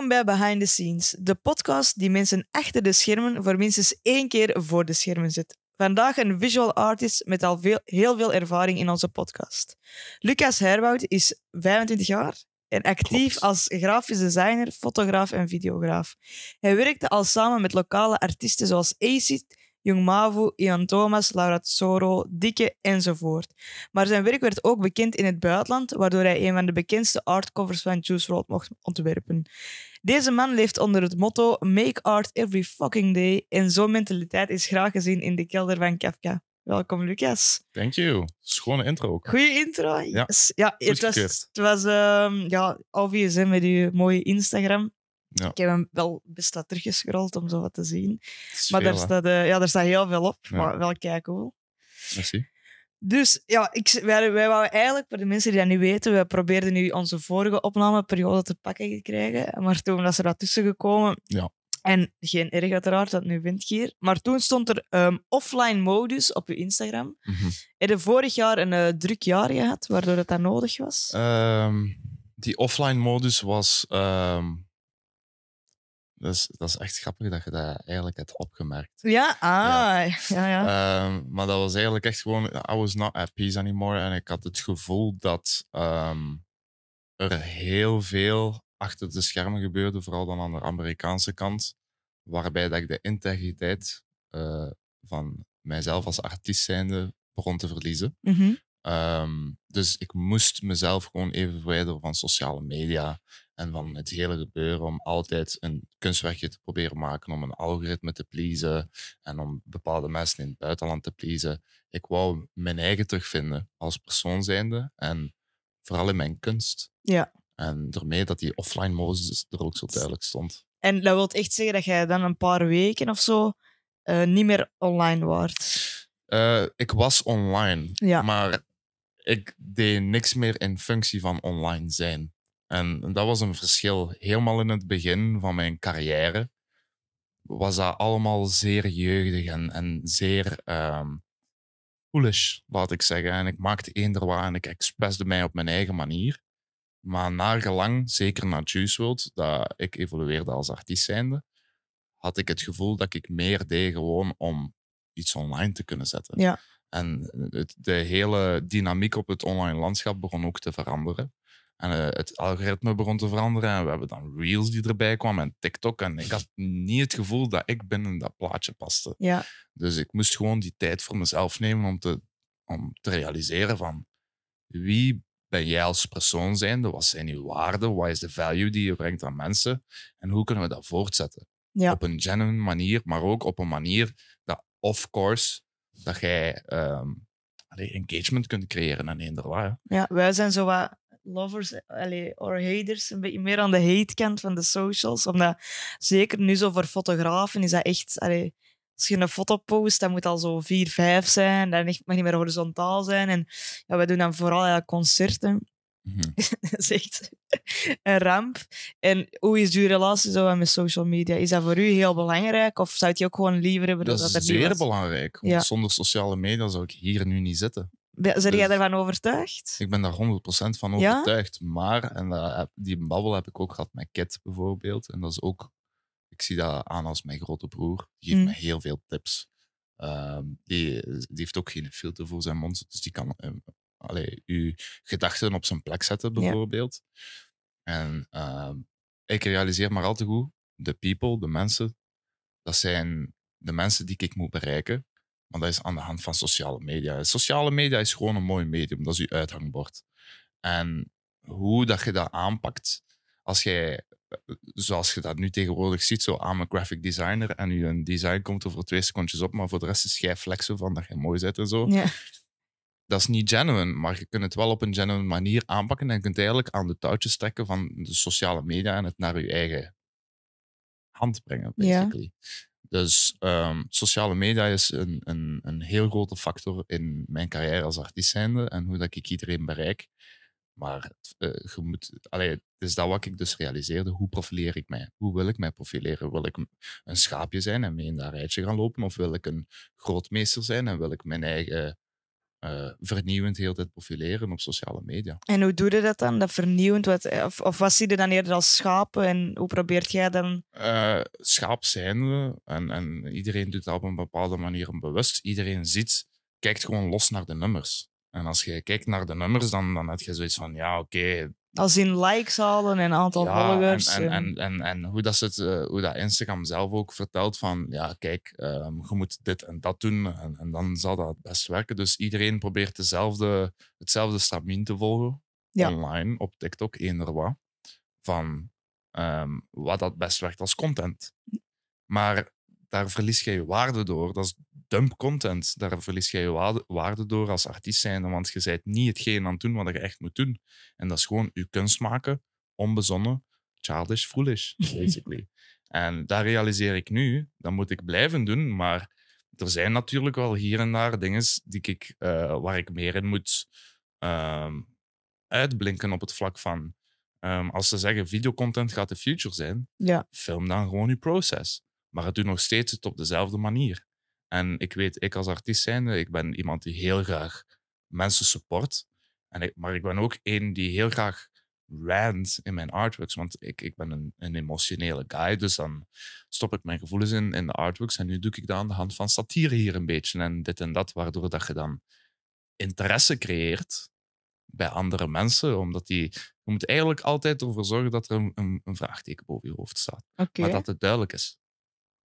Welkom bij Behind the Scenes, de podcast die mensen achter de schermen voor minstens één keer voor de schermen zet. Vandaag een visual artist met al veel, heel veel ervaring in onze podcast. Lucas Herwoud is 25 jaar en actief Klopt. als grafisch designer, fotograaf en videograaf. Hij werkte al samen met lokale artiesten zoals Acid, Jong Mavu, Ian Thomas, Laura Tsoro, Dikke enzovoort. Maar zijn werk werd ook bekend in het buitenland, waardoor hij een van de bekendste artcovers van Juice WRLD mocht ontwerpen. Deze man leeft onder het motto Make art every fucking day en zo'n mentaliteit is graag gezien in de kelder van Kafka. Welkom, Lucas. Thank you. Schone intro ook. Goeie intro. Ja, Yes. ja het was, het was ehm, ja, obvious hè, met je mooie Instagram. Ja. Ik heb hem wel best wat teruggescrolld om zo wat te zien. Maar veel, daar staat, eh, ja, daar staat heel veel op. Ja. Maar wel kijk cool. Merci. Dus ja, ik, wij, wij wouden eigenlijk, voor de mensen die dat niet weten, we probeerden nu onze vorige opnameperiode te pakken krijgen. Maar toen was er wat tussen gekomen. Ja. En geen erg uiteraard, dat nu hier. Maar toen stond er ehm, offline modus op je Instagram. Mhm. Heb je vorig jaar een eh, druk jaar gehad, waardoor het dat nodig was? Ehm, die offline modus was. ehm, dat, is, dat is echt grappig dat je dat eigenlijk hebt opgemerkt. ja? Ah, ja, ja. Ehm, maar dat was eigenlijk echt gewoon. I was not at peace anymore. En ik had het gevoel dat ehm, er heel veel achter de schermen gebeurde, vooral dan aan de Amerikaanse kant. Waarbij dat ik de integriteit eh, van mijzelf als artiest zijnde begon te verliezen. Mhm. Ehm, dus ik moest mezelf gewoon even verwijderen van sociale media en van het hele gebeuren om altijd een kunstwerkje te proberen maken, om een algoritme te pleasen en om bepaalde mensen in het buitenland te pleasen. Ik wou mijn eigen terugvinden als persoon zijnde en vooral in mijn kunst. Ja. En daarmee dat die offline modus er ook zo duidelijk stond. En dat wil echt zeggen dat jij dan een paar weken of zo eh, niet meer online waart. Eh, ik was online, Ja. maar ik deed niks meer in functie van online zijn. En dat was een verschil. Helemaal in het begin van mijn carrière was dat allemaal zeer jeugdig en, en zeer ehm foolish, laat ik zeggen. En ik maakte eender wat en ik expressde mij op mijn eigen manier. Maar naargelang, zeker na Juice WRLD, dat ik evolueerde als artiest zijnde, had ik het gevoel dat ik meer deed gewoon om iets online te kunnen zetten. Ja. En het, de hele dynamiek op het online landschap begon ook te veranderen. En eh, het algoritme begon te veranderen. En we hebben dan Reels die erbij kwamen en TikTok. En ik had niet het gevoel dat ik binnen dat plaatje paste. Ja. Dus ik moest gewoon die tijd voor mezelf nemen om te, om te realiseren van wie ben jij als persoon zijnde? Wat zijn je waarden? Wat is de value die je brengt aan mensen? En hoe kunnen we dat voortzetten? Ja. Op een genuine manier, maar ook op een manier dat, of course, dat jij ehm, engagement kunt creëren en eender hè. Ja, wij zijn zo wat lovers allee, or haters, een beetje meer aan de hate-kant van de socials. Omdat zeker nu zo voor fotografen is dat echt... Allee, als je een foto post, dat moet al zo 4, 5 zijn. Dat mag niet meer horizontaal zijn. En ja, wij doen dan vooral ja, concerten. Mhm. dat is echt een ramp. En hoe is uw relatie zo met social media? Is dat voor u heel belangrijk? Of zou je ook gewoon liever hebben Dat dat, is dat er niet zeer belangrijk. Want Ja. zonder sociale media zou ik hier nu niet zitten. Jij Dus- daarvan overtuigd? Ik ben daar 100% van Ja? overtuigd. Maar, en dat heb- die babbel heb ik ook gehad met Kit bijvoorbeeld. En dat is ook, ik zie dat aan als mijn grote broer. Die geeft Mm. me heel veel tips. Ehm, die, die heeft ook geen filter voor zijn mond. Dus die kan um, allee, uw gedachten op zijn plek zetten, Ja. bijvoorbeeld. En ehm, ik realiseer maar al te goed, de people, de mensen, dat zijn de mensen die ik moet bereiken. Maar dat is aan de hand van sociale media. Sociale media is gewoon een mooi medium. Dat is je uithangbord. En hoe dat je dat aanpakt, als jij, zoals je dat nu tegenwoordig ziet, zo aan een graphic designer en je een design komt er voor twee secondjes op, maar voor de rest is jij flexen van dat je mooi bent en zo. Ja. Dat is niet genuine, maar je kunt het wel op een genuine manier aanpakken en je kunt eigenlijk aan de touwtjes trekken van de sociale media en het naar je eigen hand brengen, Ja. Dus ehm, sociale media is een, een, een heel grote factor in mijn carrière als artiest en hoe dat ik iedereen bereik. Maar eh, je moet, het is dat wat ik dus realiseerde. Hoe profileer ik mij? Hoe wil ik mij profileren? Wil ik een schaapje zijn en mee in dat rijtje gaan lopen? Of wil ik een grootmeester zijn en wil ik mijn eigen eh, vernieuwend heel tijd profileren op sociale media. En hoe doe je dat dan? Dat vernieuwend? Wat, of, of wat zie je dan eerder als schapen? En hoe probeert jij dan... Eh, schaap zijn we en, en iedereen doet dat op een bepaalde manier bewust. Iedereen ziet, kijkt gewoon los naar de nummers. En als je kijkt naar de nummers, dan, dan heb je zoiets van, ja, oké, Als in likes halen en aantal Ja, volgers. En, en, en- en, hoe, dat het, eh, hoe dat Instagram zelf ook vertelt van, ja, kijk, ehm, je moet dit en dat doen en, en dan zal dat best werken. Dus iedereen probeert dezelfde, hetzelfde stramien te volgen Ja. online op TikTok, eender wat, van ehm, wat dat best werkt als content. Maar daar verlies je je waarde door. Dat is dump content. Daar verlies je je waarde, door als artiest zijnde, want je bent niet hetgeen aan het doen wat je echt moet doen. En dat is gewoon je kunst maken, onbezonnen, childish, foolish, basically. en dat realiseer ik nu. Dat moet ik blijven doen, maar er zijn natuurlijk wel hier en daar dingen die ik, eh, waar ik meer in moet ehm, uitblinken op het vlak van... ehm, als ze zeggen videocontent gaat de future zijn, Ja. film dan gewoon je proces. Maar het doet nog steeds het op dezelfde manier. En ik weet, ik als artiest zijnde, ik ben iemand die heel graag mensen support. En ik, maar ik ben ook een die heel graag rant in mijn artworks. Want ik, ik ben een, een emotionele guy, dus dan stop ik mijn gevoelens in, in de artworks. En nu doe ik dat aan de hand van satire hier een beetje. En dit en dat, waardoor dat je dan interesse creëert bij andere mensen. Omdat die... Je moet eigenlijk altijd ervoor zorgen dat er een, een, een vraagteken boven je hoofd staat. Maar dat het duidelijk is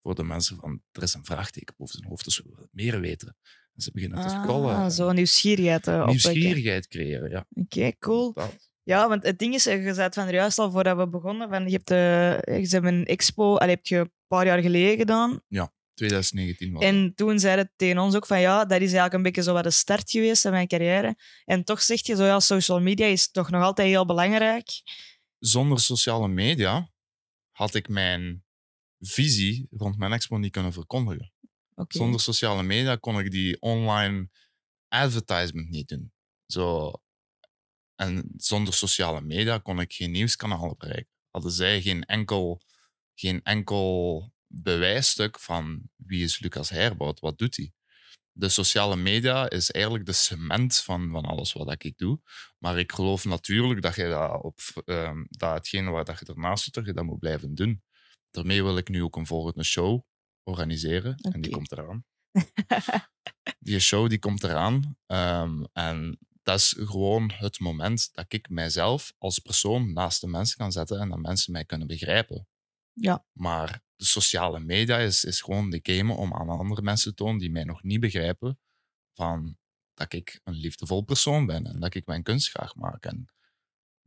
voor de mensen van er is een vraagteken boven zijn hoofd, dus we willen meer weten. En ze beginnen te scrollen. Ah, en zo nieuwsgierigheid uh, nieuwsgierigheid creëren, ja. Oké, cool. Dat. Ja, want het ding is, eh, je zei het van juist al voordat we begonnen, van, je hebt, je hebt een expo, al heb je een paar jaar geleden gedaan. 2019 was. En toen zei het tegen ons ook van ja, dat is eigenlijk een beetje zo wat de start geweest van mijn carrière. En toch zeg je zo ja, social media is toch nog altijd heel belangrijk. Zonder sociale media had ik mijn visie rond mijn expo niet kunnen verkondigen. Zonder sociale media kon ik die online advertisement niet doen. Zo. En zonder sociale media kon ik geen nieuwskanalen bereiken. Hadden zij geen enkel, geen enkel bewijsstuk van wie is Lucas Herbout, wat doet hij. De sociale media is eigenlijk de cement van, van alles wat ik doe. Maar ik geloof natuurlijk dat je dat op ehm, dat hetgene waar dat je ernaast doet, dat je dat moet blijven doen. Daarmee wil ik nu ook een volgende show organiseren. En die komt eraan. die show die komt eraan. Ehm, en dat is gewoon het moment dat ik mijzelf als persoon naast de mensen kan zetten en dat mensen mij kunnen begrijpen. Ja. Maar de sociale media is, is gewoon de game om aan andere mensen te tonen die mij nog niet begrijpen van dat ik een liefdevol persoon ben en dat ik mijn kunst graag maak. En,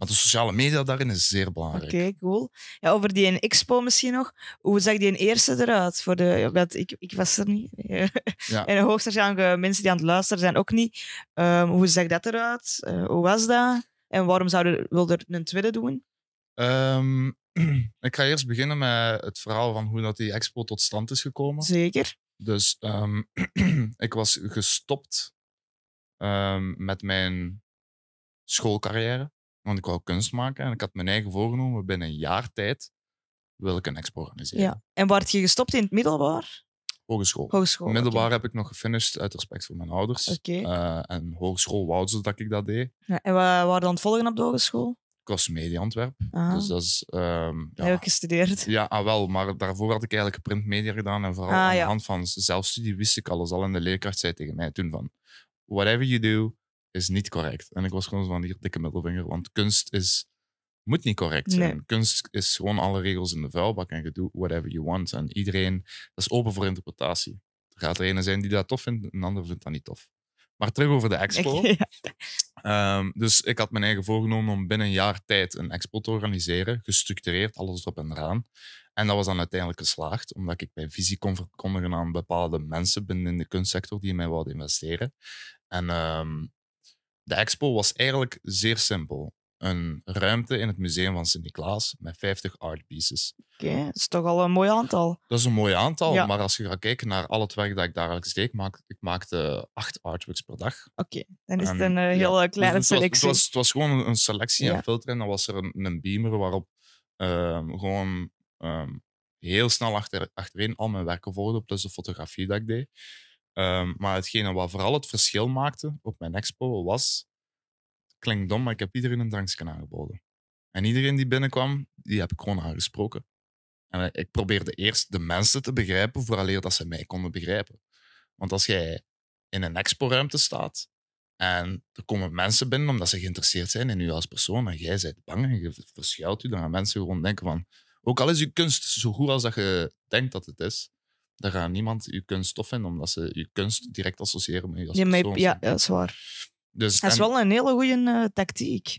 maar de sociale media daarin is zeer Oké, belangrijk. cool. Ja, over die expo misschien nog. Hoe zag die een eerste eruit? Voor de, ik, ik was er niet. Ja. En hoogstwaarschijnlijk mensen die aan het luisteren zijn ook niet. Ehm, hoe zag dat eruit? Eh, hoe was dat? En waarom zouden wilde er een tweede doen? Ehm, ik ga eerst beginnen met het verhaal van hoe dat die expo tot stand is gekomen. Zeker. Dus ehm, ik was gestopt met mijn schoolcarrière, want ik wou kunst maken en ik had mijn eigen voorgenomen binnen een jaar tijd wil ik een expo organiseren. Ja. En werd je gestopt in het middelbaar? Hogeschool. Middelbaar heb ik nog gefinished uit respect voor mijn ouders. Oké. Eh, en hogeschool wouden ze dat ik dat deed. Ja, en wat waren dan het volgen op de hogeschool? Crossmedia Antwerpen. Ah, Dus dat is... ehm, ja, heb ik gestudeerd. Ja, ah, wel, maar daarvoor had ik eigenlijk printmedia gedaan. En vooral Ah, aan de hand van zelfstudie wist ik alles al. En de leerkracht zei tegen mij toen van... Whatever you do, is niet correct. En ik was gewoon zo van, hier, dikke middelvinger. Want kunst is, moet niet correct zijn. Nee. Kunst is gewoon alle regels in de vuilbak. En je doet whatever you want. En iedereen, dat is open voor interpretatie. Er gaat er een zijn die dat tof vindt, een ander vindt dat niet tof. Maar terug over de expo. Ja. Ehm, dus ik had mijn eigen voorgenomen om binnen een jaar tijd een expo te organiseren, gestructureerd, alles erop en eraan. En dat was dan uiteindelijk geslaagd, omdat ik mijn visie kon verkondigen aan bepaalde mensen binnen de kunstsector die in mij wilden investeren. En ehm, de expo was eigenlijk zeer simpel. Een ruimte in het museum van Sint-Niklaas met 50 art pieces. Oké, dat is toch al een mooi aantal. Dat is een mooi aantal, Ja. maar als je gaat kijken naar al het werk dat ik dagelijks deed, maak, ik maakte acht artworks per dag. Oké, dan is het En, een eh, ja, heel eh, Dus kleine was, het, selectie. was, het was gewoon een, selectie Ja. en filter. En dan was er een, een beamer waarop ehm, gewoon ehm, heel snel achter, achterin al mijn werken volgde, plus de fotografie dat ik deed. Ehm, maar hetgene wat vooral het verschil maakte op mijn expo was... Klinkt dom, maar ik heb iedereen een drankje aangeboden. En iedereen die binnenkwam, die heb ik gewoon aangesproken. En eh, ik probeerde eerst de mensen te begrijpen, vooraleer dat ze mij konden begrijpen. Want als jij in een expo-ruimte staat en er komen mensen binnen omdat ze geïnteresseerd zijn in u als persoon en jij bent bang en je verschuilt u, dan gaan mensen gewoon denken van... Ook al is je kunst zo goed als dat je denkt dat het is, dan gaat niemand je kunst tof vinden omdat ze je kunst direct associëren met je als Ja, persoon. ja, dat is waar. Dus, Dat is en- wel een hele goede tactiek.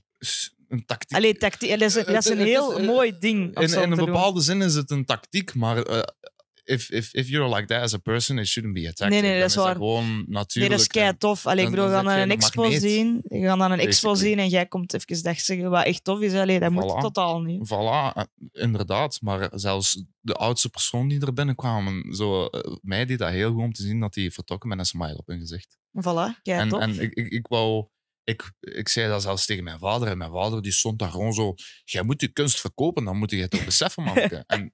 een tactiek. Allee, tactiek, dat is, dat is een Het is- heel eh, mooi ding. in, in een doen. bepaalde zin is het een tactiek, maar eh, if, if, if you're like that as a person, it shouldn't be a tactic. Nee, nee, Dan dat is waar. gewoon Nee, natuurlijk. dat is kei tof. Allee, ik dan- bedoel, we dan gaan naar een expo zien. We gaan naar een expo zien en jij komt even dag zeggen wat echt tof is. Allee, dat moet Voilà. totaal niet. Voilà, eh, inderdaad. Maar zelfs de oudste persoon die er binnenkwamen, zo, eh, mij deed dat heel goed om te zien dat die vertrokken met een smile op hun gezicht. Voilà, kei en tof. en ik, ik, ik wou... Ik, ik zei dat zelfs tegen mijn vader. En mijn vader die stond daar gewoon zo... Jij moet je kunst verkopen, dan moet je het toch beseffen, manneke. en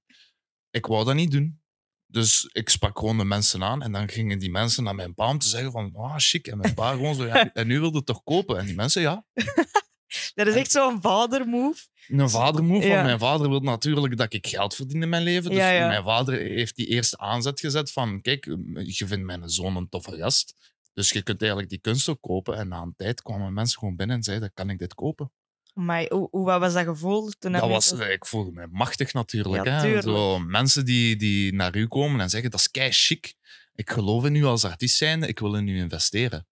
ik wou dat niet doen. Dus ik sprak gewoon de mensen aan. En dan gingen die mensen naar mijn pa om te zeggen van... Ah, chic. En mijn pa gewoon zo... Ja, en nu wilde het toch kopen? En die mensen, ja. dat is echt zo'n vadermove. Een vadermove, Ja. want mijn vader wil natuurlijk dat ik geld verdien in mijn leven. Dus Ja, ja. mijn vader heeft die eerste aanzet gezet van, kijk, je vindt mijn zoon een toffe gast, dus je kunt eigenlijk die kunst ook kopen. En na een tijd kwamen mensen gewoon binnen en zeiden, kan ik dit kopen? Maar hoe, hoe wat was dat gevoel? Toen Dat was, ik voelde me machtig natuurlijk. Ja, hè. Zo, mensen die, die naar u komen en zeggen, dat is kei chic. Ik geloof in u als artiest zijnde, ik wil in u investeren.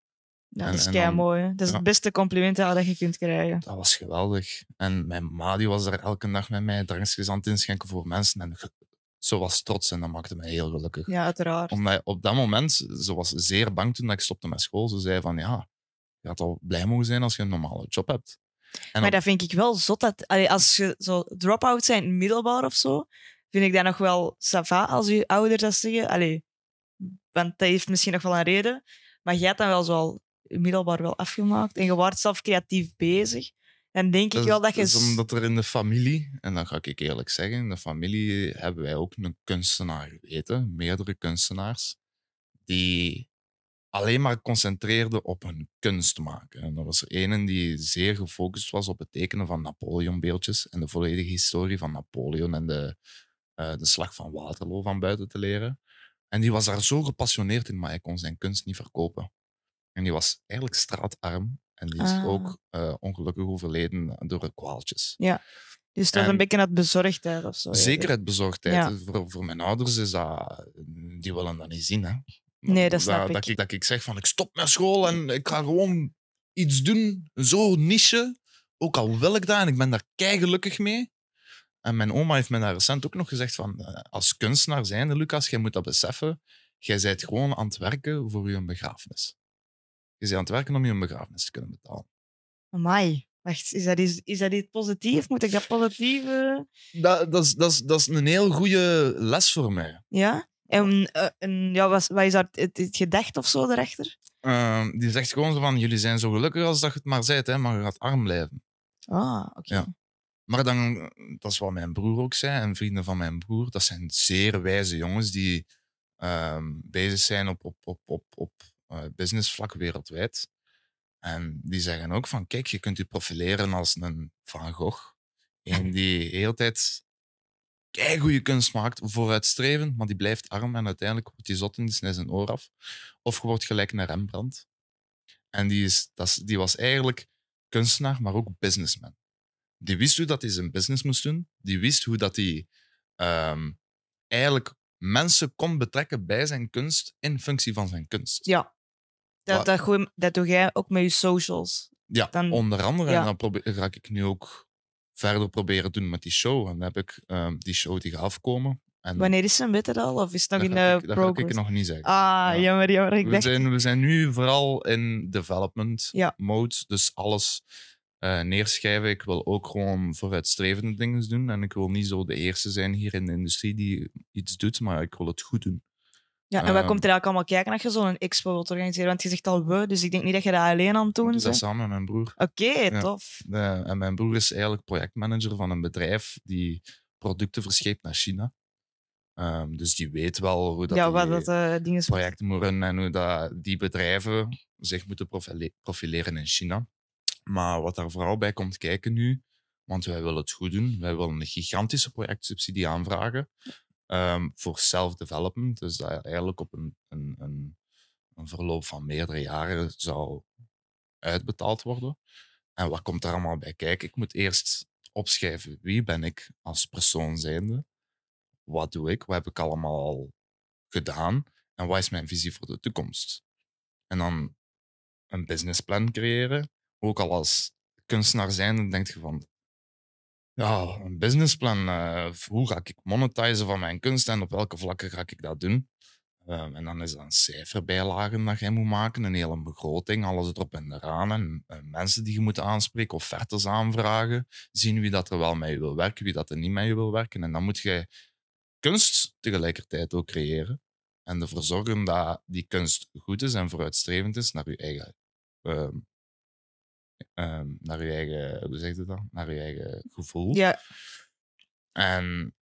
Ja, dat is kei mooi. Dat is ja. het beste compliment dat je kunt krijgen. Dat was geweldig. En mijn ma die was er elke dag met mij drankjes aan het inschenken voor mensen. En ze was trots en dat maakte mij heel gelukkig. Ja, uiteraard. Omdat op dat moment, ze was zeer bang toen dat ik stopte met school. Ze zei van, ja, je gaat al blij mogen zijn als je een normale job hebt. En Maar dat vind ik wel zot. Dat, allee, als je zo drop-out zijn middelbaar of zo, vind ik dat nog wel sava als je ouders dat zeggen. Allee, want dat heeft misschien nog wel een reden. Maar jij hebt dan wel zo middelbaar wel afgemaakt en je wordt zelf creatief bezig. Dan denk ik dat wel dat je... dat is omdat er in de familie, en dan ga ik eerlijk zeggen, in de familie hebben wij ook een kunstenaar geweten, meerdere kunstenaars, die alleen maar concentreerden op hun kunst maken. En er was er ene die zeer gefocust was op het tekenen van Napoleon-beeldjes en de volledige historie van Napoleon en de, eh, de slag van Waterloo van buiten te leren. En die was daar zo gepassioneerd in, maar hij kon zijn kunst niet verkopen. En die was eigenlijk straatarm en die is Ah. ook eh, ongelukkig overleden door kwaaltjes. Dus dat is een beetje het bezorgdheid of zo. ja. Zeker het bezorgdheid. Ja. Voor, voor mijn ouders is dat... Die willen dat niet zien, hè. Nee, dat snap dat, ik. Dat ik zeg van, ik stop met school en ik ga gewoon iets doen, zo niche. Ook al wil ik dat en ik ben daar gelukkig mee. En mijn oma heeft me daar recent ook nog gezegd van, eh, als kunstenaar zijnde, Lucas, jij moet dat beseffen. Jij bent gewoon aan het werken voor je begrafenis. Je bent aan het werken om je begrafenis te kunnen betalen. Amai. Wacht, is dat, iets, is dat iets positief? Moet ik dat positief... Dat, dat, is, dat, is, dat is een heel goede les voor mij. Ja? En, eh, en ja, wat, wat is daar het, het gedacht of zo erachter? Ehm, die zegt gewoon zo van, jullie zijn zo gelukkig als dat je het maar zijt, hè, maar je gaat arm blijven. Ah, oké. Ja. Maar dan, dat is wat mijn broer ook zei, en vrienden van mijn broer, dat zijn zeer wijze jongens die ehm, bezig zijn op, op, op, op, op eh, businessvlak wereldwijd. En die zeggen ook van, kijk, je kunt je profileren als een Van Gogh. Een die de hele tijd goede kunst maakt, vooruitstrevend, maar die blijft arm en uiteindelijk wordt die zot en die snijdt zijn oor af. Of je wordt gelijk naar Rembrandt. En die, is, dat is, die was eigenlijk kunstenaar, maar ook businessman. Die wist hoe dat hij zijn business moest doen. Die wist hoe dat hij ehm, eigenlijk mensen kon betrekken bij zijn kunst in functie van zijn kunst. Ja. Dat, dat, doe jij ook met je socials. Ja, Dan- onder andere. ja. En dan probeer, ga ik nu ook verder proberen doen met die show. En dan heb ik ehm, die show die gaat afkomen. En Wanneer is ze, weet dat al? Of is het nog in de ik, dat ga ik nog niet zeggen. Ah, Ja. jammer, jammer. Ik we, dacht... zijn, we zijn nu vooral in development Ja. mode. Dus alles eh, neerschrijven. Ik wil ook gewoon vooruitstrevende dingen doen. En ik wil niet zo de eerste zijn hier in de industrie die iets doet, maar ik wil het goed doen. Ja, en wat Ehm, komt er eigenlijk allemaal kijken als je zo'n expo wilt organiseren? Want je zegt al we, dus ik denk niet dat je dat alleen aan het doen Dus dat bent. samen met mijn broer. Oké, tof. De- en mijn broer is eigenlijk projectmanager van een bedrijf die producten verscheept naar China. Ehm, dus die weet wel hoe dat ja, wat dat eh is. projecten moeten en hoe dat die bedrijven zich moeten profile- profileren in China. Maar wat daar vooral bij komt kijken nu, want wij willen het goed doen, wij willen een gigantische projectsubsidie aanvragen ehm, voor self-development, dus dat eigenlijk op een, een, een, een verloop van meerdere jaren zou uitbetaald worden. En wat komt daar allemaal bij kijken? Ik moet eerst opschrijven wie ben ik als persoon zijnde, wat doe ik, wat heb ik allemaal al gedaan en wat is mijn visie voor de toekomst. En dan een businessplan creëren. Ook al als kunstenaar zijnde denk je van, ja, een businessplan, eh, hoe ga ik monetizen van mijn kunst en op welke vlakken ga ik dat doen? Ehm, en dan is dat een cijferbijlage dat jij moet maken, een hele begroting, alles erop en eraan. En eh, mensen die je moet aanspreken, offertes aanvragen, zien wie dat er wel mee wil werken, wie dat er niet mee wil werken. En dan moet je kunst tegelijkertijd ook creëren. En ervoor zorgen dat die kunst goed is en vooruitstrevend is naar je eigen, ehm, ehm, naar je eigen hoe zeg je dat? Naar je eigen gevoel. Ja, En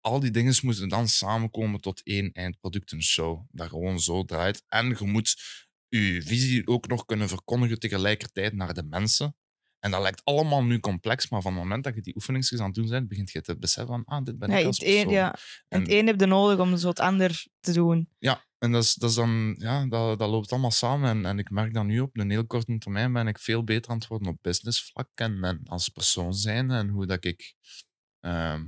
al die dingen moeten dan samenkomen tot één eindproduct, een show. Dat gewoon zo draait. En je moet je visie ook nog kunnen verkondigen tegelijkertijd naar de mensen. En dat lijkt allemaal nu complex, maar van het moment dat je die oefeningsjes aan het doen bent, begint je te beseffen van, ah, dit ben ik als het een, persoon. ja. En het En- een heb je nodig om zo het ander te doen. Ja, en dat, is, dat, is dan, ja, dat, dat loopt allemaal samen. En, en ik merk dat nu op een heel korte termijn ben ik veel beter aan het worden op businessvlak en, en als persoon zijn en hoe dat ik ehm,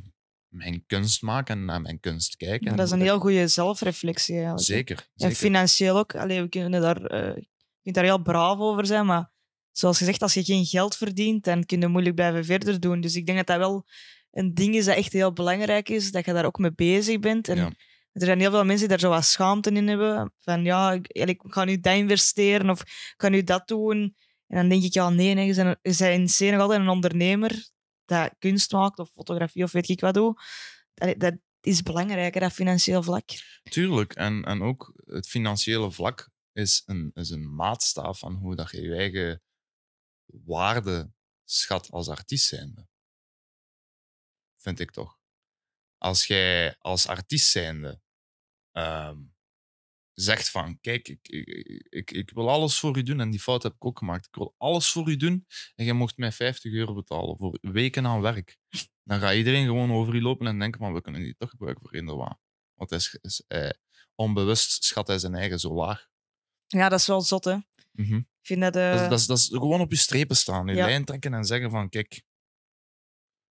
mijn kunst maak en naar mijn kunst kijk. Maar dat is een heel goede zelfreflectie eigenlijk. Zeker, En zeker. financieel ook. Allee, we kunnen daar, je kunt daar heel braaf over zijn, maar zoals gezegd, als je geen geld verdient, dan kun je moeilijk blijven verder doen. Dus ik denk dat dat wel een ding is dat echt heel belangrijk is, dat je daar ook mee bezig bent. En Ja. er zijn heel veel mensen die daar zo wat schaamte in hebben. Van ja, ik, ik ga nu dat investeren of ik ga nu dat doen. En dan denk ik, ja, nee, nee je bent, je bent in nog altijd een ondernemer dat kunst maakt of fotografie of weet ik wat doe. Allee, dat is belangrijker, dat financieel vlak. Tuurlijk. En, en ook het financiële vlak is een, is een maatstaf van hoe dat je je eigen waarde schat als artiest zijnde. Vind ik toch. Als jij als artiest zijnde ehm, zegt van, kijk, ik, ik, ik, ik wil alles voor u doen, en die fout heb ik ook gemaakt, ik wil alles voor u doen, en jij mocht mij 50 euro betalen voor weken aan werk. Dan gaat iedereen gewoon over u lopen en denken van, we kunnen die toch gebruiken voor wat. Want is, is, eh, onbewust schat hij zijn eigen zo laag. Ja, dat is wel zot, hè. Mhm. Ik vind dat... eh, dat, is- dat, is, dat is gewoon op je strepen staan, je Ja. lijn trekken en zeggen van, kijk,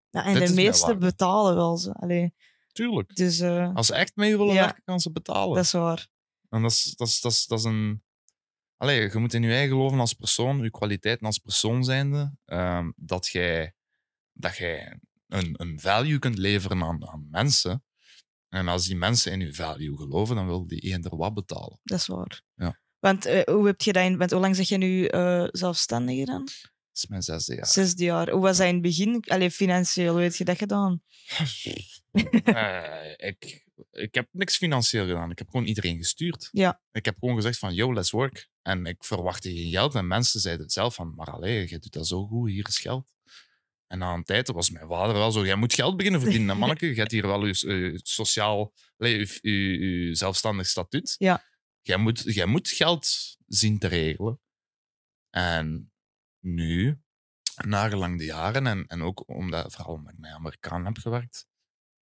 ja, en de meesten betalen wel. Zo. Allee, tuurlijk. dus eh, Als ze echt mee willen Ja. werken, kan ze betalen. dat is waar. En dat is, dat is, dat is, dat is een. Allee, je moet in je eigen geloven als persoon, je kwaliteiten als persoon zijnde, ehm, dat jij, dat jij een, een value kunt leveren aan, aan mensen. En als die mensen in je value geloven, dan wil die eender wat betalen. Dat is waar. Ja. Want eh, hoe heb je dat in, want hoe lang zeg je nu eh zelfstandige dan? Dat is mijn zesde jaar. Zesde jaar. Hoe was dat in het begin? Allee, financieel, hoe heb je dat gedaan? Eh, ik, ik heb niks financieel gedaan. Ik heb gewoon iedereen gestuurd. Ja. Ik heb gewoon gezegd van, yo, let's work. En ik verwachtte geen geld. En mensen zeiden het zelf van, maar allee, je doet dat zo goed, hier is geld. En na een tijd was mijn vader wel zo, jij moet geld beginnen verdienen. En manneke, je hebt hier wel je, je sociaal, allee, je, je- je zelfstandig statuut. Ja. Jij moet, jij moet geld zien te regelen. En nu, nagelang de jaren, en, en ook omdat, vooral omdat ik met Amerikanen heb gewerkt,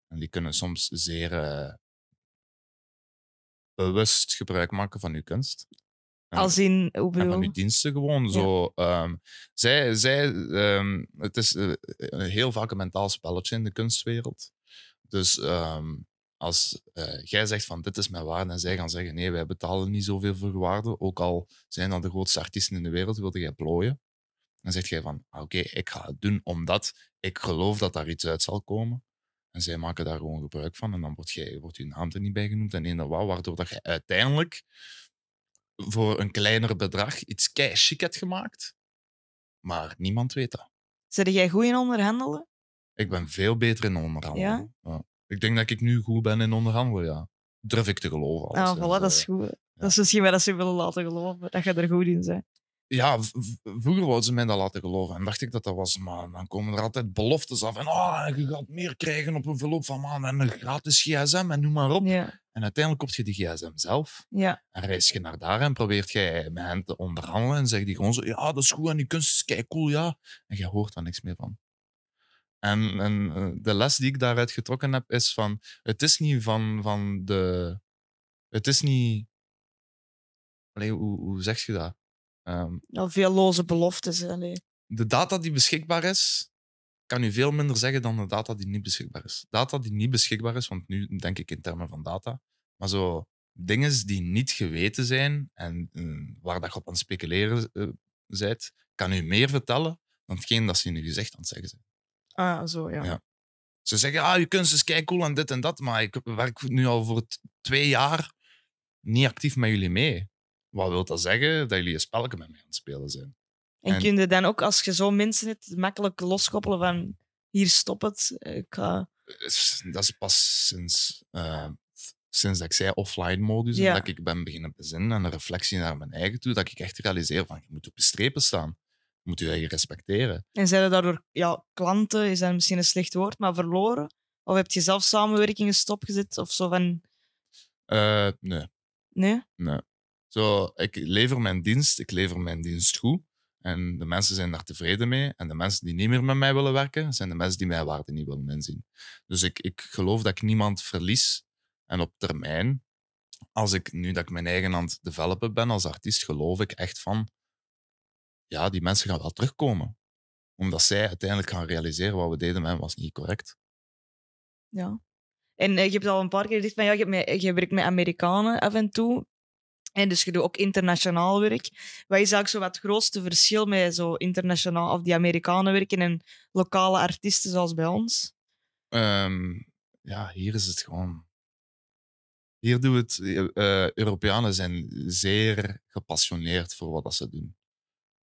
en die kunnen soms zeer eh, bewust gebruik maken van uw kunst. En- Als in, hoe en van bedoel uw diensten gewoon. Zo, ehm, zij, zij, ehm, het is eh, een heel vaak een mentaal spelletje in de kunstwereld. Dus ehm, als eh, jij zegt van dit is mijn waarde en zij gaan zeggen nee, wij betalen niet zoveel voor waarde, ook al zijn dat de grootste artiesten in de wereld, wilde jij plooien. Dan zeg jij van ah, oké, ik ga het doen omdat ik geloof dat daar iets uit zal komen. En zij maken daar gewoon gebruik van en dan wordt, jij, wordt je naam er niet bij genoemd en wat, waardoor dat je uiteindelijk voor een kleiner bedrag iets kei chic hebt gemaakt. Maar niemand weet dat. Zeg jij goed in onderhandelen? Ik ben veel beter in onderhandelen. Ja? Ik denk dat ik nu goed ben in onderhandelen, ja. Durf ik te geloven. Ah, alles, voilà, dat is eh, goed. Dat is misschien wel dat ze willen laten geloven, dat je er goed in bent. ja, vroeger wouden ze mij dat laten geloven. En dacht ik dat dat was, maar dan komen er altijd beloftes af. En oh, je gaat meer krijgen op een verloop van maanden. En een gratis gsm en noem maar op. Ja, En uiteindelijk koop je die gsm zelf. ja. En reis je naar daar en probeert jij met hen te onderhandelen. En zeg die gewoon zo, ja, dat is goed en die kunst is kei cool, ja. En je hoort daar niks meer van. En, en eh, de les die ik daaruit getrokken heb, is van... Het is niet van, van de... Het is niet... Allee, hoe, hoe zeg je dat? Al veel loze beloftes. Allee. de data die beschikbaar is, kan u veel minder zeggen dan de data die niet beschikbaar is. Data die niet beschikbaar is, want nu denk ik in termen van data, maar zo dingen die niet geweten zijn en eh, waar dat je op aan het speculeren eh, bent, kan u meer vertellen dan hetgeen dat ze in uw gezicht aan het zeggen zijn. Ah, zo, ja. Ja. Ze zeggen, ah, je kunst is kei cool en dit en dat, maar ik werk nu al voor twee jaar niet actief met jullie mee. Wat wil dat zeggen? Dat jullie een spelletje met mij aan het spelen zijn. En, En- kun je dan ook, als je zo mensen hebt, makkelijk loskoppelen van hier stop het. Ik ga... is- dat is pas sinds, eh, sinds dat ik zei offline-modus, Ja. en dat ik ben beginnen bezinnen en een reflectie naar mijn eigen toe, dat ik echt realiseer van, je moet op je strepen staan. Moet je eigen respecteren. En zijn er daardoor ja, klanten, is dat misschien een slecht woord, maar verloren? Of heb je zelf samenwerkingen stopgezet of zo van Eh, nee, nee? nee. Zo, ik lever mijn dienst, ik lever mijn dienst goed. En de mensen zijn daar tevreden mee. En de mensen die niet meer met mij willen werken, zijn de mensen die mijn waarde niet willen inzien. Dus ik, ik geloof dat ik niemand verlies. En op termijn, als ik nu dat ik mijn eigen aan het developen ben als artiest, geloof ik echt van, ja, die mensen gaan wel terugkomen. Omdat zij uiteindelijk gaan realiseren wat we deden met hen was niet correct. Ja. En eh, je hebt al een paar keer gezegd van ja, je, hebt met, je werkt met Amerikanen af en toe. En dus je doet ook internationaal werk. Wat is eigenlijk zo wat het grootste verschil met zo internationaal of die Amerikanen werken en lokale artiesten zoals bij ons? Ehm, ja, hier is het gewoon. Hier doen we het. eh, Europeanen zijn zeer gepassioneerd voor wat dat ze doen.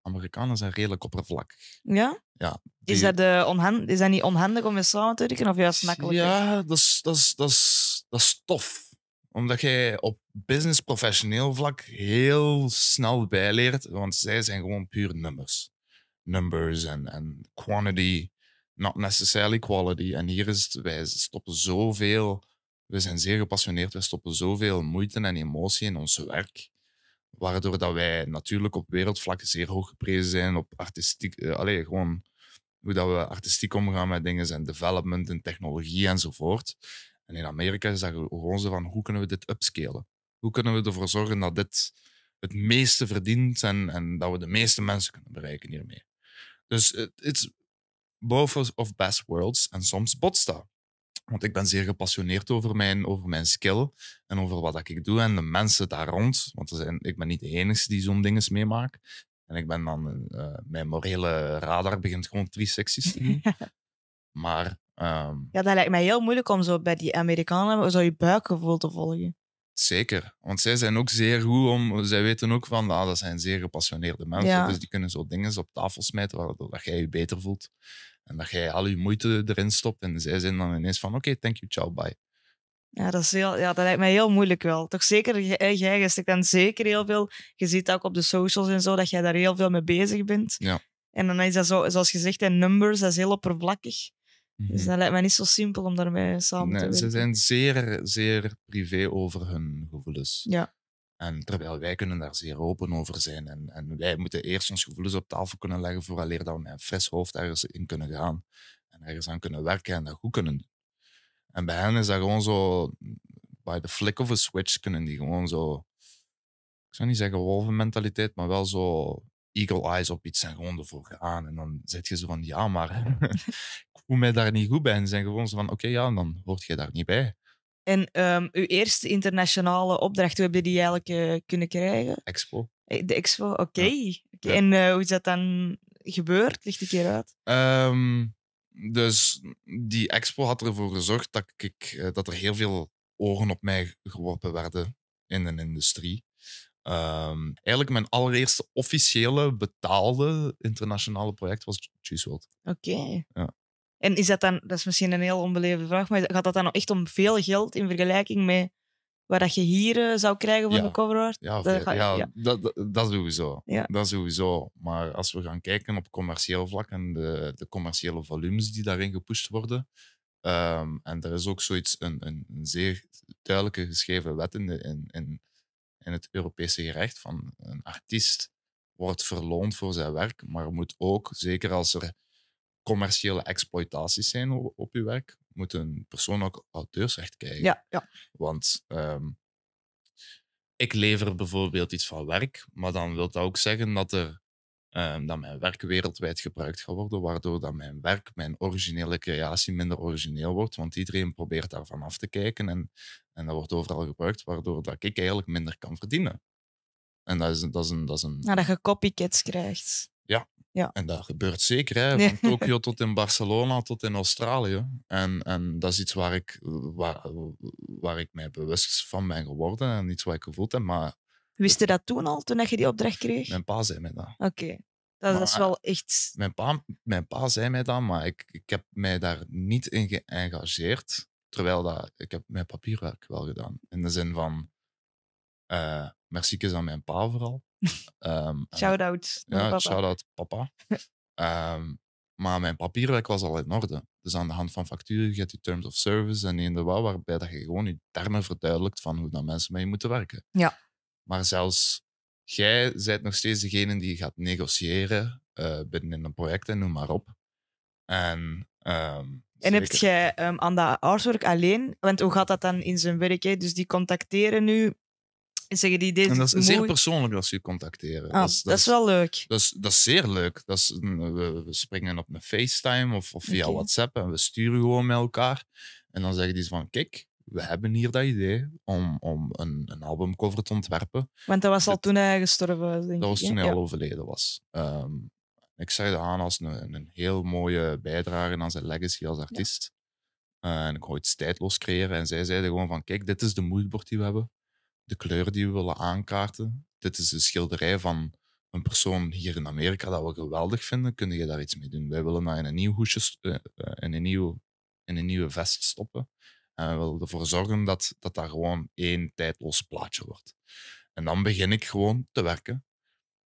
Amerikanen zijn redelijk oppervlakkig. Ja? Ja, Is, dat, eh, onhand- is dat niet onhandig om mee samen te werken of juist makkelijker? Ja, dat is, dat, is, dat, is, dat is tof. Omdat jij op business professioneel vlak heel snel bijleert. Want zij zijn gewoon puur nummers. Numbers en, en quantity, not necessarily quality. En hier is het, wij stoppen zoveel. We zijn zeer gepassioneerd. We stoppen zoveel moeite en emotie in ons werk. Waardoor dat wij natuurlijk op wereldvlak zeer hoog geprezen zijn. Op artistiek. allee, gewoon hoe dat we artistiek omgaan met dingen en development en technologie enzovoort. En in Amerika is dat gewoon zo van hoe kunnen we dit upscalen? Hoe kunnen we ervoor zorgen dat dit het meeste verdient en, en dat we de meeste mensen kunnen bereiken hiermee? Dus het is both of- best worlds en soms botst dat. Want ik ben zeer gepassioneerd over mijn, over mijn skill en over wat ik doe en de mensen daar rond. Want er zijn, ik ben niet de enige die zo'n dingen meemaakt. En ik ben dan, eh, mijn morele radar begint gewoon 360's te doen. Maar ehm, Ja, dat lijkt mij heel moeilijk om zo bij die Amerikanen zo je buikgevoel te volgen. zeker. Want zij zijn ook zeer goed om... Zij weten ook van, ah, dat zijn zeer gepassioneerde mensen. Ja. Dus die kunnen zo dingen op tafel smijten waardoor dat jij je beter voelt. En dat jij al je moeite erin stopt. En zij zijn dan ineens van, oké, thank you, ciao, bye. Ja, dat, is heel, ja, dat lijkt mij heel moeilijk wel. Toch zeker, jij, jij dan zeker heel veel. Je ziet ook op de socials en zo dat jij daar heel veel mee bezig bent. Ja. En dan is dat zo, zoals gezegd, en numbers, dat is heel oppervlakkig. Dus Mhm. dat lijkt mij niet zo simpel om daarmee samen te werken. ze zijn zeer, zeer privé over hun gevoelens. Ja. En terwijl wij kunnen daar zeer open over zijn. En, en wij moeten eerst ons gevoelens op tafel kunnen leggen vooraleer dat we met een fris hoofd ergens in kunnen gaan. En ergens aan kunnen werken en dat goed kunnen doen. En bij hen is dat gewoon zo, by the flick of a switch kunnen die gewoon zo, ik zou niet zeggen wolvenmentaliteit, maar wel zo eagle eyes op iets en gewoon ervoor gaan. En dan zit je zo van, ja, maar ik voel mij daar niet goed bij. En zijn gewoon zo van, oké, ja, dan hoort je daar niet bij. En ehm, uw eerste internationale opdracht, hoe heb je die eigenlijk eh, kunnen krijgen? Expo. Eh, De expo, oké. Ja. En eh, hoe is dat dan gebeurd? Licht een keer uit. Ehm, dus die expo had ervoor gezorgd dat, ik, dat er heel veel ogen op mij geworpen werden in de industrie. Ehm, eigenlijk mijn allereerste officiële betaalde internationale project was Juice WRLD. Oké. Ja. En is dat dan, dat is misschien een heel onbeleefde vraag, maar gaat dat dan echt om veel geld in vergelijking met waar dat je hier eh, zou krijgen voor Ja. de cover art? Ja, Dat ga- ja, ja. Dat, dat, sowieso. Ja. Dat sowieso. Maar als we gaan kijken op commercieel vlak en de, de commerciële volumes die daarin gepusht worden. ehm, en er is ook zoiets, een, een, een zeer duidelijke geschreven wet in, de, in, in, in het Europese gerecht van een artiest wordt verloond voor zijn werk, maar moet ook, zeker als er commerciële exploitaties zijn o- op je werk, moet een persoon ook auteursrecht krijgen. Ja, ja. Want ehm, ik lever bijvoorbeeld iets van werk, maar dan wil dat ook zeggen dat, er, ehm, dat mijn werk wereldwijd gebruikt gaat worden, waardoor dat mijn werk, mijn originele creatie, minder origineel wordt. Want iedereen probeert daarvan af te kijken en, en dat wordt overal gebruikt, waardoor dat ik eigenlijk minder kan verdienen. En dat is, dat is een. Dat is een Nou, dat je copycats krijgt. En dat gebeurt zeker, hè, Nee. van Tokio tot in Barcelona tot in Australië. En, en dat is iets waar ik, waar, waar ik mij bewust van ben geworden en iets wat ik gevoeld heb. Maar Wist je dat toen al, toen je die opdracht kreeg? mijn pa zei mij dat. Oké. Dat, is wel echt... Mijn pa, mijn pa zei mij dat, maar ik, ik heb mij daar niet in geëngageerd. Terwijl dat, ik heb mijn papierwerk wel gedaan. In de zin van, eh merci aan mijn pa vooral. Ehm, en- Shout-out Ja, papa. shout-out papa. Ehm, maar mijn papierwerk was al in orde. Dus aan de hand van facturen, je hebt je terms of service en eender wat, waarbij dat je gewoon je termen verduidelijkt van hoe dat mensen met je moeten werken. Ja. Maar zelfs jij bent nog steeds degene die gaat negociëren eh, binnen in een project en noem maar op. En, ehm, En heb jij ehm, aan dat artwork alleen... Want hoe gaat dat dan in zijn werk? Hè? Dus die contacteren nu... En zeggen die deze En dat is zeer persoonlijk als ze je contacteren. Ah, dat, is, wel leuk. Dat is, dat is zeer leuk. Dat is, we, we springen op een FaceTime of, of via. WhatsApp en we sturen gewoon met elkaar. En dan zeggen die van, kijk, we hebben hier dat idee om, om een, een albumcover te ontwerpen. Want dat was al Dit- toen hij gestorven was, denk Dat was toen hij Ja. al overleden was. Ehm, ik zag dat aan als een, een heel mooie bijdrage aan zijn legacy als artiest. Eh, en ik wou iets tijdloos creëren. En zij zeiden gewoon van, kijk, dit is de moodboard die we hebben. De kleuren die we willen aankaarten. Dit is de schilderij van een persoon hier in Amerika dat we geweldig vinden. Kun je daar iets mee doen? Wij willen dat in een nieuw hoesje, eh, eh, in, een nieuw, in een nieuwe vest stoppen. En we willen ervoor zorgen dat dat, dat gewoon één tijdloos plaatje wordt. En dan begin ik gewoon te werken.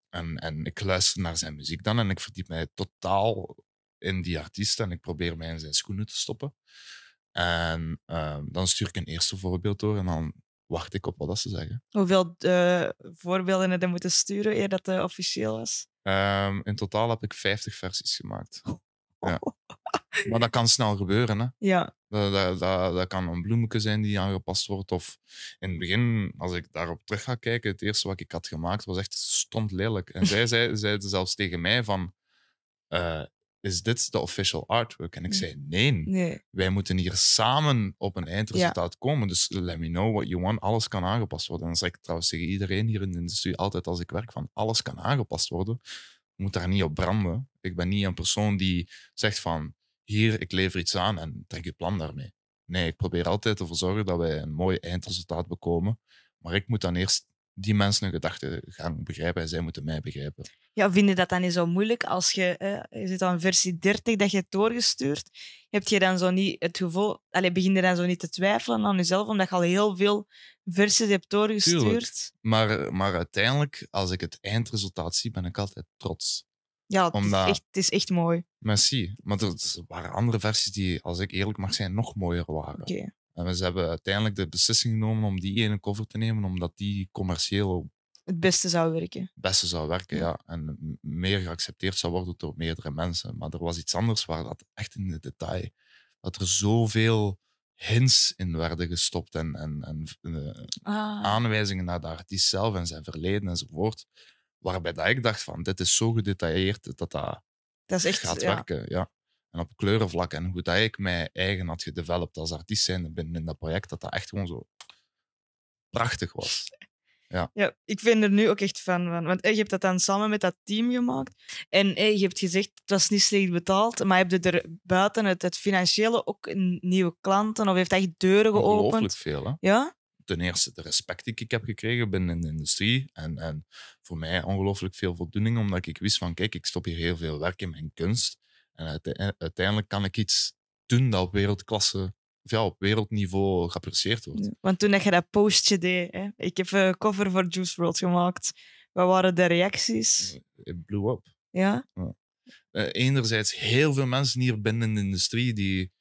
En, en ik luister naar zijn muziek dan en ik verdiep mij totaal in die artiest en ik probeer mij in zijn schoenen te stoppen. En ehm, dan stuur ik een eerste voorbeeld door en dan wacht ik op wat dat ze zeggen. Hoeveel eh, voorbeelden heb je moeten sturen eer dat het officieel was? Ehm, in totaal heb ik 50 versies gemaakt. Ja. Maar dat kan snel gebeuren. Hè? Ja, Dat, dat, dat, dat kan een bloemetje zijn die aangepast wordt. Of in het begin, als ik daarop terug ga kijken, het eerste wat ik had gemaakt was echt stond lelijk. En zij zei, zeiden zelfs tegen mij van, eh, is dit de official artwork? En ik Mm. zei, nee, nee. wij moeten hier samen op een eindresultaat komen. Dus let me know what you want. Alles kan aangepast worden. En dat zeg ik trouwens tegen iedereen hier in de industrie altijd als ik werk van, alles kan aangepast worden. Je moet daar niet op branden. Ik ben niet een persoon die zegt van, hier, ik lever iets aan en trek je plan daarmee. Nee, ik probeer altijd ervoor zorgen dat wij een mooi eindresultaat bekomen. Maar ik moet dan eerst die mensen hun gedachtegang begrijpen en zij moeten mij begrijpen. Ja, vind je dat dan niet zo moeilijk als je, eh, je zit aan versie 30 dat je het doorgestuurd, heb je dan zo niet het gevoel, allee, begin je dan zo niet te twijfelen aan jezelf, omdat je al heel veel versies hebt doorgestuurd? Maar, maar uiteindelijk, als ik het eindresultaat zie, ben ik altijd trots. Ja, het, Omdat- is echt, het is echt mooi. Merci. Maar er waren andere versies die, als ik eerlijk mag zijn, nog mooier waren. Oké. En ze hebben uiteindelijk de beslissing genomen om die ene cover te nemen, omdat die commercieel Het beste zou werken. het beste zou werken. Ja. En meer geaccepteerd zou worden door meerdere mensen. Maar er was iets anders waar dat echt in de detail, dat er zoveel hints in werden gestopt en, en, en eh, Ah, aanwijzingen naar de artiest zelf en zijn verleden enzovoort. Waarbij dat ik dacht van, dit is zo gedetailleerd dat dat dat is echt... gaat ja. werken. Ja. En op kleurenvlak en hoe dat ik mij eigen had gedeveloped als artiest zijn binnen in dat project, dat dat echt gewoon zo prachtig was. Ja, ik vind er nu ook echt fan van. Want eh, je hebt dat dan samen met dat team gemaakt. En eh, je hebt gezegd, het was niet slecht betaald. Maar heb je er buiten het, het financiële ook nieuwe klanten? Of heeft dat echt deuren Ongelooflijk geopend? veel. Hè? Ja? Ten eerste de respect die ik heb gekregen binnen de industrie. En, en voor mij ongelooflijk veel voldoening, omdat ik wist van, kijk, ik stop hier heel veel werk in mijn kunst. En uite- uiteindelijk kan ik iets doen dat op wereldklasse of ja, op wereldniveau geapprecieerd wordt. Want toen dat je dat postje deed, hè, ik heb een cover voor Juice WRLD gemaakt. Wat waren de reacties? Het blew up. Ja? Eh, enerzijds heel veel mensen hier binnen in de industrie die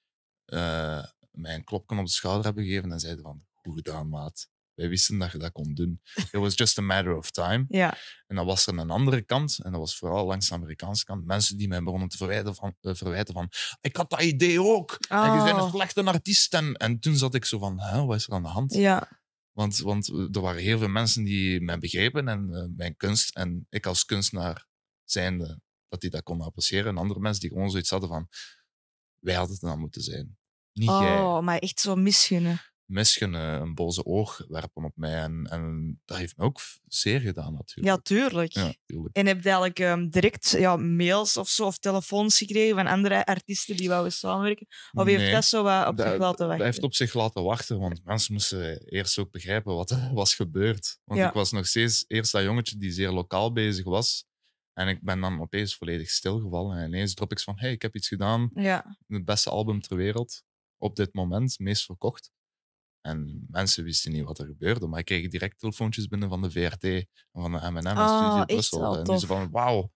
eh, mij een klopje op de schouder hebben gegeven en zeiden van, goed gedaan, maat. Wij wisten dat je dat kon doen. It was just a matter of time. Ja. En dan was er een andere kant, en dat was vooral langs de Amerikaanse kant, mensen die mij begonnen te verwijten van, eh, verwijten van ik had dat idee ook. En je bent een Oh. slechte artiest. En, en toen zat ik zo van, hè, wat is er aan de hand? Ja. Want, want er waren heel veel mensen die mij begrepen en eh, mijn kunst. En ik als kunstenaar zijnde, dat die dat konden appreciëren. En andere mensen die gewoon zoiets hadden van, wij hadden het dan moeten zijn. Niet jij. Oh, maar echt zo misgunnen. Misgunnen, een boze oog werpen op mij. En, en dat heeft me ook zeer gedaan natuurlijk. Ja, tuurlijk. Ja, tuurlijk. En heb je eigenlijk ehm, direct ja, mails of zo, of telefoons gekregen van andere artiesten die wouden samenwerken? Of heeft dat zo wat op zich Dat- laten Dat wachten? heeft op zich laten wachten, want mensen moesten eerst ook begrijpen wat er was gebeurd. Want Ja. ik was nog steeds eerst dat jongetje die zeer lokaal bezig was. En ik ben dan opeens volledig stilgevallen. En ineens drop ik van, hey, ik heb iets gedaan. Ja. Het beste album ter wereld. Op dit moment, meest verkocht. En mensen wisten niet wat er gebeurde. Maar ik kreeg direct telefoontjes binnen van de VRT en van de M&M en Ah, Studio Brussel. En die ze van, wauw,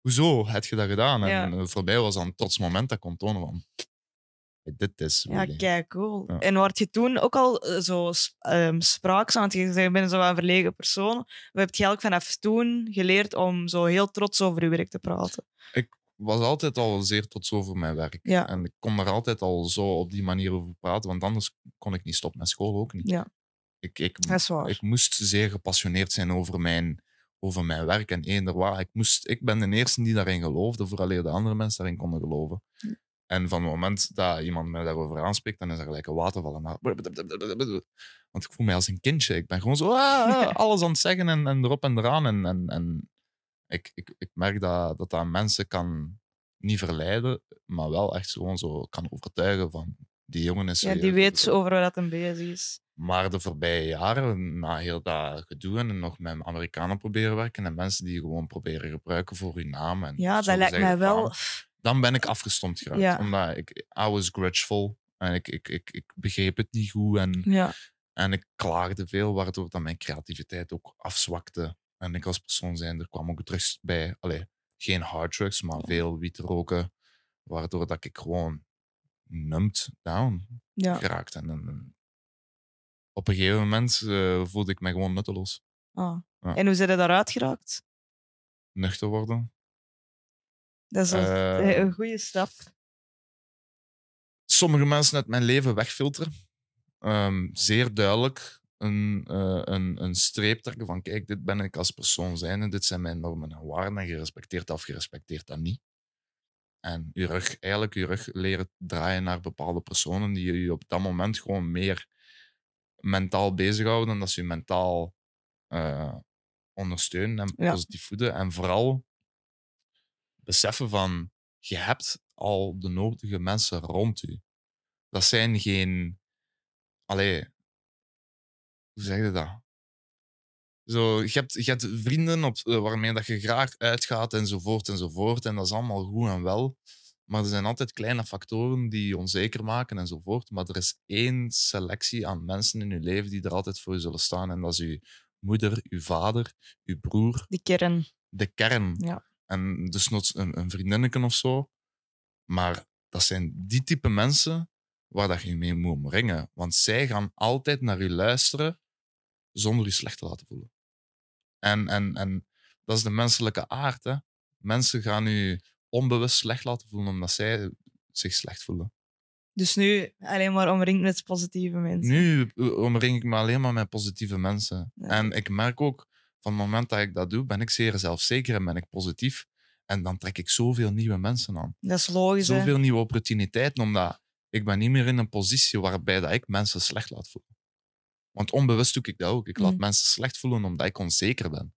hoezo heb je dat gedaan? Ja. En eh, voor mij was dat een trots moment dat ik kon tonen van, dit is Ja, kijk, cool. Ja. En word je toen ook al eh, zo sp- ehm, spraakzaam? Want je bent zo een verlegen persoon. We heb je eigenlijk vanaf toen geleerd om zo heel trots over je werk te praten? Was altijd al zeer trots over mijn werk. Ja. En ik kon er altijd al zo op die manier over praten, want anders kon ik niet stoppen met school ook niet. Ja. Ik, ik, ik moest zeer gepassioneerd zijn over mijn, over mijn werk en eender waar. Ik, moest, ik ben de eerste die daarin geloofde, vooraleer de andere mensen daarin konden geloven. Hm. En van het moment dat iemand mij daarover aanspreekt, dan is er gelijk een waterval. naar. Want ik voel mij als een kindje. Ik ben gewoon zo ah, alles aan het zeggen en, en erop en eraan. En, en, en ik, ik, ik merk dat, dat dat mensen kan niet verleiden, maar wel echt gewoon zo kan overtuigen van die jongen is ja, die weet over wat hij bezig is. Maar de voorbije jaren, na heel dat gedoe en nog met Amerikanen proberen werken en mensen die gewoon proberen gebruiken voor hun naam. En Ja, dat lijkt mij wel... Dan ben ik afgestomd geraakt. Ja. Omdat ik, I was grudgeful en ik, ik, ik, ik begreep het niet goed en, Ja, en ik klaagde veel, waardoor dat mijn creativiteit ook afzwakte. En ik als persoon zijn, er kwam ook terug bij, allee, geen harddrugs, maar veel wiet roken, waardoor dat ik gewoon numbed down ja. geraakt. En, en op een gegeven moment eh, voelde ik me gewoon nutteloos. Ah. Ja. En hoe zijn je daaruit geraakt? Nuchter worden. Dat is Eh, een goede stap. sommige mensen uit mijn leven wegfilteren. Ehm, zeer duidelijk een, eh, een, een streep trekken van kijk, dit ben ik als persoon zijn en dit zijn mijn normen en waarden en gerespecteerd of gerespecteerd dat niet. En je rug, eigenlijk je rug leren draaien naar bepaalde personen die je op dat moment gewoon meer mentaal bezighouden dan dat ze je mentaal eh, ondersteunen en Ja. positief voeden. En vooral beseffen van, je hebt al de nodige mensen rond u. Dat zijn geen... Allee, hoe zeg je dat? Zo, je, hebt, je hebt vrienden op, eh, waarmee dat je graag uitgaat enzovoort enzovoort. En dat is allemaal goed en wel. Maar er zijn altijd kleine factoren die je onzeker maken enzovoort. Maar er is één selectie aan mensen in je leven die er altijd voor je zullen staan. En dat is je moeder, je vader, je broer, Die kern. de kern. Ja. En dus nog een, een vriendinnetje of zo. Maar dat zijn die type mensen waar dat je mee moet omringen. Want zij gaan altijd naar je luisteren zonder je slecht te laten voelen. En, en, en dat is de menselijke aard. Hè? Mensen gaan je onbewust slecht laten voelen omdat zij zich slecht voelen. Dus nu alleen maar omringd met positieve mensen. Nu omring ik me alleen maar met positieve mensen. Ja. En ik merk ook, van het moment dat ik dat doe, ben ik zeer zelfzeker en ben ik positief. En dan trek ik zoveel nieuwe mensen aan. Dat is logisch, hè? Zoveel nieuwe opportuniteiten, omdat ik ben niet meer in een positie waarbij dat ik mensen slecht laat voelen. Want onbewust doe ik dat ook. Ik laat Mm. mensen slecht voelen omdat ik onzeker ben.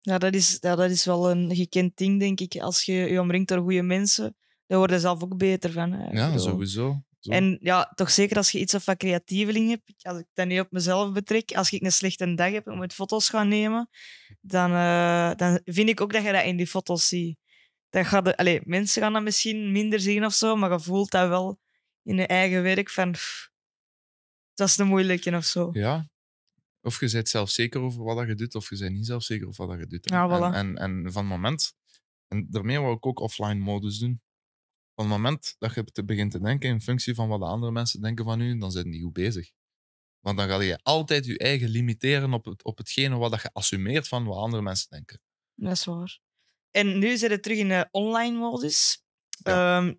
Ja, dat is, ja, dat is wel een gekend ding, denk ik. Als je je omringt door goede mensen, dan word je zelf ook beter van. hè. Ja, sowieso. Zo. En ja, toch zeker als je iets of wat creatieveling hebt. Als ik dat nu op mezelf betrek, als ik een slechte dag heb en moet foto's gaan nemen, dan, eh, dan vind ik ook dat je dat in die foto's ziet. Dan gaat de, mensen gaan dat misschien minder zien of zo, maar je voelt dat wel in je eigen werk van pff, dat is de moeilijke of zo. Ja. Of je bent zelf zeker over wat dat je doet, of je bent niet zelf zeker over wat dat je doet. Ja, voilà. en, en, en van het moment, en daarmee wou ik ook offline modus doen. Van het moment dat je te begint te denken in functie van wat de andere mensen denken van u, dan zijn die goed bezig. Want dan ga je altijd je eigen limiteren op, het, op hetgene wat dat je assumeert van wat andere mensen denken. Dat is waar. En nu zit het terug in de online modus. Ehm,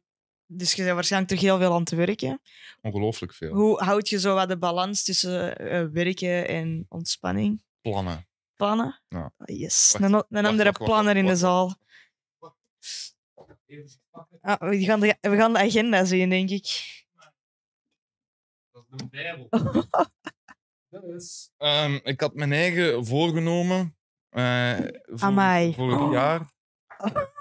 dus je bent waarschijnlijk terug heel veel aan het werken. Ongelooflijk veel. Hoe houd je zo wat de balans tussen eh, werken en ontspanning? Plannen. Plannen? Ja. Ah, Yes. Wacht, een, andere wacht, wacht, planner in de wacht. zaal. Ah, we, gaan de, we gaan de agenda zien, denk ik. Dat is de Bijbel. Dus, ehm, ik had mijn eigen voorgenomen eh voor, voor het jaar.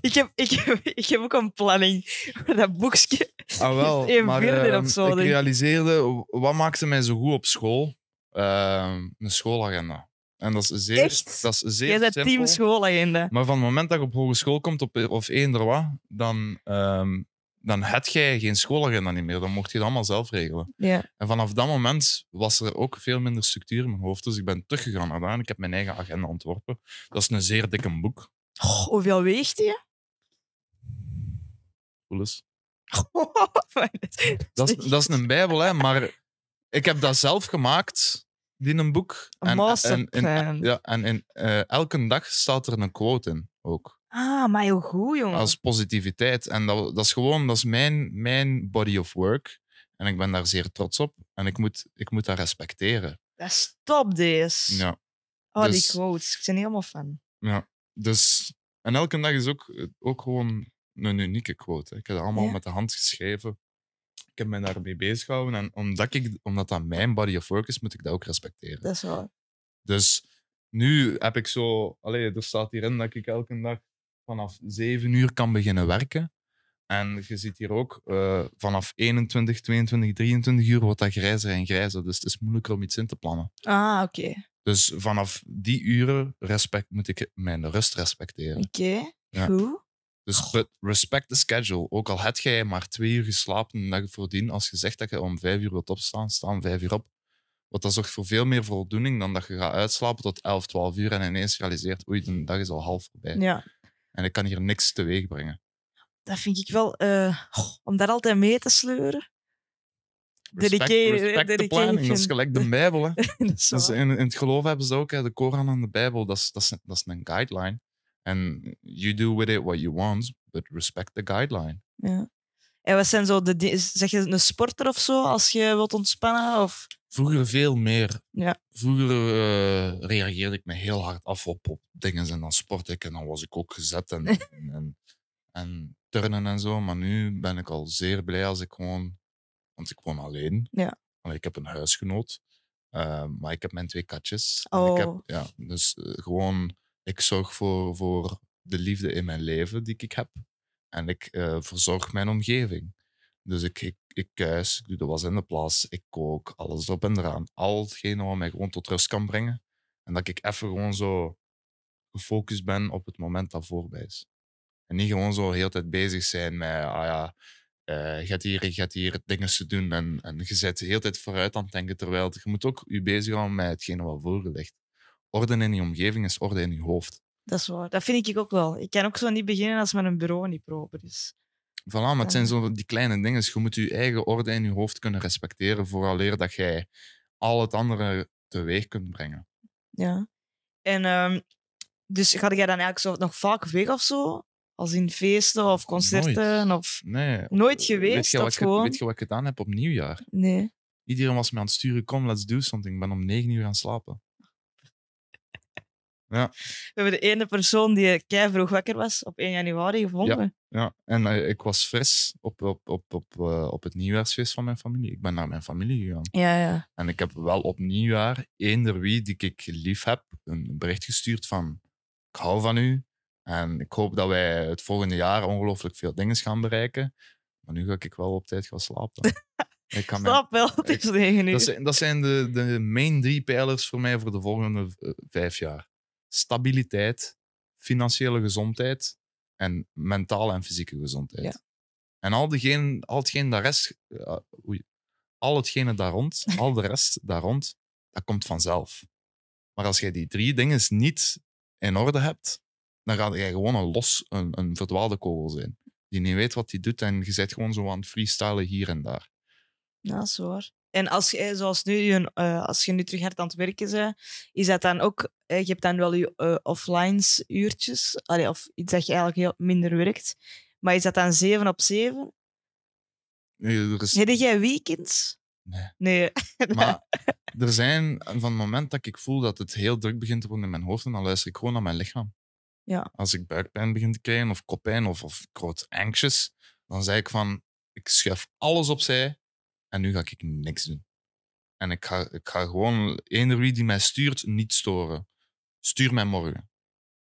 Ik heb, ik, heb, ik heb ook een planning voor dat boekje. Ah, wel. Maar ehm, of zo, ik denk realiseerde, wat maakte mij zo goed op school? Ehm, een schoolagenda. En dat is zeer, Echt? dat is zeer Jij bent simpel. team schoolagenda. Maar van het moment dat je op hogeschool komt, op, of eender wat, dan, ehm dan heb jij geen schoolagenda niet meer. Dan mocht je het allemaal zelf regelen. Ja. En vanaf dat moment was er ook veel minder structuur in mijn hoofd. Dus ik ben teruggegaan naar daar en ik heb mijn eigen agenda ontworpen. Dat is een zeer dikke boek. Oh, hoeveel weegt? Cool is. dat is, dat is een bijbel, hè. Maar ik heb dat zelf gemaakt, die een boek. Een masterplan. ja, en in, eh, elke dag staat er een quote in, ook. Ah, maar heel goed, jongen. Als positiviteit. En dat, dat is gewoon, dat is mijn, mijn body of work. En ik ben daar zeer trots op. En ik moet, ik moet dat respecteren. Dat stop deze. Ja. oh, die dus- quotes. Ik ben helemaal fan. Ja, dus... En elke dag is ook, ook gewoon een unieke quote. hè. Ik heb dat allemaal Ja. met de hand geschreven. Ik heb me daarmee bezig gehouden. En omdat, ik, omdat dat mijn body of work is, moet ik dat ook respecteren. Dat is waar. Dus nu heb ik zo... Allee, er staat hierin dat ik elke dag vanaf 7 uur kan beginnen werken. En je ziet hier ook, eh, vanaf 21, 22, 23 uur wordt dat grijzer en grijzer. Dus het is moeilijker om iets in te plannen. Ah, oké. Dus vanaf die uren respect, moet ik mijn rust respecteren. Oké. Ja. Goed. Dus respect the schedule. Ook al heb jij maar twee uur geslapen dag voordien, als je zegt dat je om vijf uur wilt opstaan, sta om vijf uur op. Want dat zorgt voor veel meer voldoening dan dat je gaat uitslapen tot 11, 12 uur en ineens realiseert, oei, de dag is al half voorbij. Ja. En ik kan hier niks teweeg brengen. Dat vind ik wel... eh, om dat altijd mee te sleuren. Respect, the planning, dat is gelijk de Bijbel. Hè. dat is waar. in, in het geloof hebben ze ook, hè, de Koran en de Bijbel, dat is, dat is, dat is een guideline. En you do with it what you want, but respect the guideline. Ja. En wat zijn zo de... Zeg je een sporter of zo, als je wilt ontspannen? Of... Vroeger veel meer. Ja. Vroeger eh, reageerde ik me heel hard af op, op dingen en dan sport ik en dan was ik ook gezet en, en, en, en turnen en zo. Maar nu ben ik al zeer blij als ik gewoon... Want ik woon alleen. Ja. Ik heb een huisgenoot. eh, maar ik heb mijn twee katjes. En Ik heb, Oh. ja, dus eh, gewoon, ik zorg voor, voor de liefde in mijn leven die ik heb. En ik eh, verzorg mijn omgeving. Dus ik, ik, ik kuis, ik doe de was in de plas, ik kook, alles erop en eraan. Al hetgene wat mij gewoon tot rust kan brengen. En dat ik even gewoon zo gefocust ben op het moment dat voorbij is. En niet gewoon zo de hele tijd bezig zijn met, ah ja, eh, je gaat hier, je gaat hier dingen te doen. En, en je bent de hele tijd vooruit aan het denken. Terwijl je moet ook je bezighouden met hetgene wat voor je ligt. Orde in je omgeving is orde in je hoofd. Dat is waar. Dat vind ik ook wel. Ik kan ook zo niet beginnen als mijn bureau niet proper is. Voilà, maar het zijn zo die kleine dingen. Je moet je eigen orde in je hoofd kunnen respecteren. Vooraleer dat jij al het andere teweeg kunt brengen. Ja. En ehm, dus ga jij dan eigenlijk zo nog vaak weg of zo? Als in feesten of concerten? Of... Nee. Nooit Weet geweest, je, of wat ik, gewoon? weet je wat ik gedaan heb op nieuwjaar? Nee. Iedereen was me aan het sturen. Kom, let's do something. Ik ben om negen uur gaan slapen. We hebben de ene persoon die kei vroeg wakker was op 1 januari gevonden. Ja, en eh, ik was fris op, op, op, op, eh, op het nieuwjaarsfeest van mijn familie. Ik ben naar mijn familie gegaan. Ja, ja. En ik heb wel op nieuwjaar eender wie die ik lief heb, een bericht gestuurd van ik hou van u. En ik hoop dat wij het volgende jaar ongelooflijk veel dingen gaan bereiken. Maar nu ga ik wel op tijd gaan slapen. ik kan wel, het is negen uur. dat zijn, dat zijn de, de main drie pijlers voor mij voor de volgende eh, vijf jaar. Stabiliteit, financiële gezondheid en mentale en fysieke gezondheid. Ja. En al, diegene, al hetgeen daar rest, uh, oei, al hetgene daar rond, al de rest daar rond, dat komt vanzelf. Maar als jij die drie dingen niet in orde hebt, dan ga jij gewoon een los, een, een verdwaalde kogel zijn. Die niet weet wat hij doet en je zit gewoon zo aan het freestylen hier en daar. Ja, dat is waar. En als je, zoals nu, je, uh, als je nu terug hard aan het werken bent, is dat dan ook, uh, je hebt dan wel je uh, offlines uurtjes, allee, of iets dat je eigenlijk heel minder werkt, maar is dat dan 7 op 7? Nee, er is... Heb jij weekends? Nee. Nee. Maar er zijn, van het moment dat ik voel dat het heel druk begint te worden in mijn hoofd, dan luister ik gewoon naar mijn lichaam. Ja. Als ik buikpijn begin te krijgen, of koppijn, of, of ik word anxious, dan zeg ik van, ik schuif alles opzij en nu ga ik niks doen. En ik ga, ik ga gewoon eender wie die mij stuurt niet storen. Stuur mij morgen.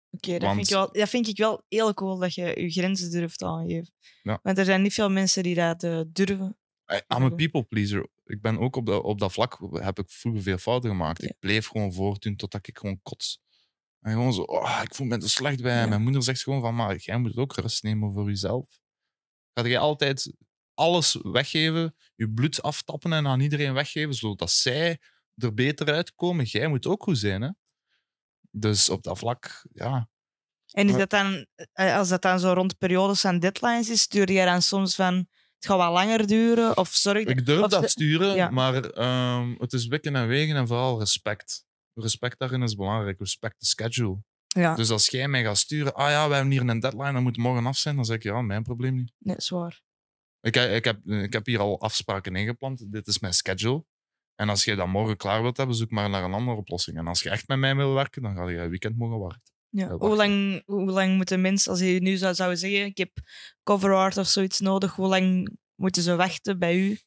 Oké, dat, Want- vind ik wel- dat vind ik wel heel cool dat je je grenzen durft aangeven. Ja. Want er zijn niet veel mensen die dat eh, durven. I'm a people pleaser. Ik ben ook op, dat op dat vlak, heb ik vroeger veel fouten gemaakt. Ja. Ik bleef gewoon voortdoen totdat ik gewoon kots. En gewoon zo, oh, ik voel me er slecht bij. Ja. Mijn moeder zegt gewoon van, maar jij moet ook rust nemen voor jezelf. Ga jij altijd alles weggeven, je bloed aftappen en aan iedereen weggeven, zodat zij er beter uitkomen? Jij moet ook goed zijn, hè? Dus op dat vlak, ja. En is dat dan, eh, als dat dan zo rond periodes en deadlines is, stuur je dan soms van het gaat wat langer duren? Of zorg Ik durf of dat sturen, ja. maar ehm, het is wikken en wegen en vooral respect. Respect daarin is belangrijk. Respect de schedule. Ja, Dus als jij mij gaat sturen, ah ja, we hebben hier een deadline, dat moet morgen af zijn, dan zeg ik ja, mijn probleem niet. nee, zwaar. Ik, ik, heb, ik heb hier al afspraken ingepland. Dit is mijn schedule. En als jij dat morgen klaar wilt hebben, zoek maar naar een andere oplossing. En als je echt met mij wil werken, dan ga je weekend mogen wachten. Ja. Hoe, lang, hoe lang moeten mensen, als je nu zou, zou zeggen, ik heb cover art of zoiets nodig, hoe lang moeten ze wachten bij u?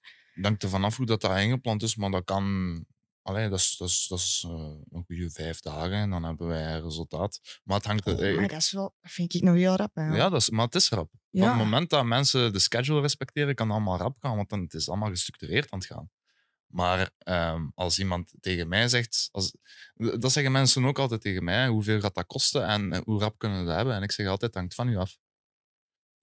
Hangt er vanaf hoe dat, dat ingepland is, maar dat kan... Allee, dat is, dat is, dat is eh, een goede vijf dagen en dan hebben wij een resultaat. Maar het hangt... er- eh, maar dat, is wel, vind ik nog heel rap. Hè. Ja, dat is, maar het is rap. Van Ja. het moment dat mensen de schedule respecteren, kan het allemaal rap gaan, want dan het is allemaal gestructureerd aan het gaan. Maar ehm, als iemand tegen mij zegt, als, dat zeggen mensen ook altijd tegen mij, hoeveel gaat dat kosten en eh, hoe rap kunnen we dat hebben? En ik zeg altijd, het hangt van u af.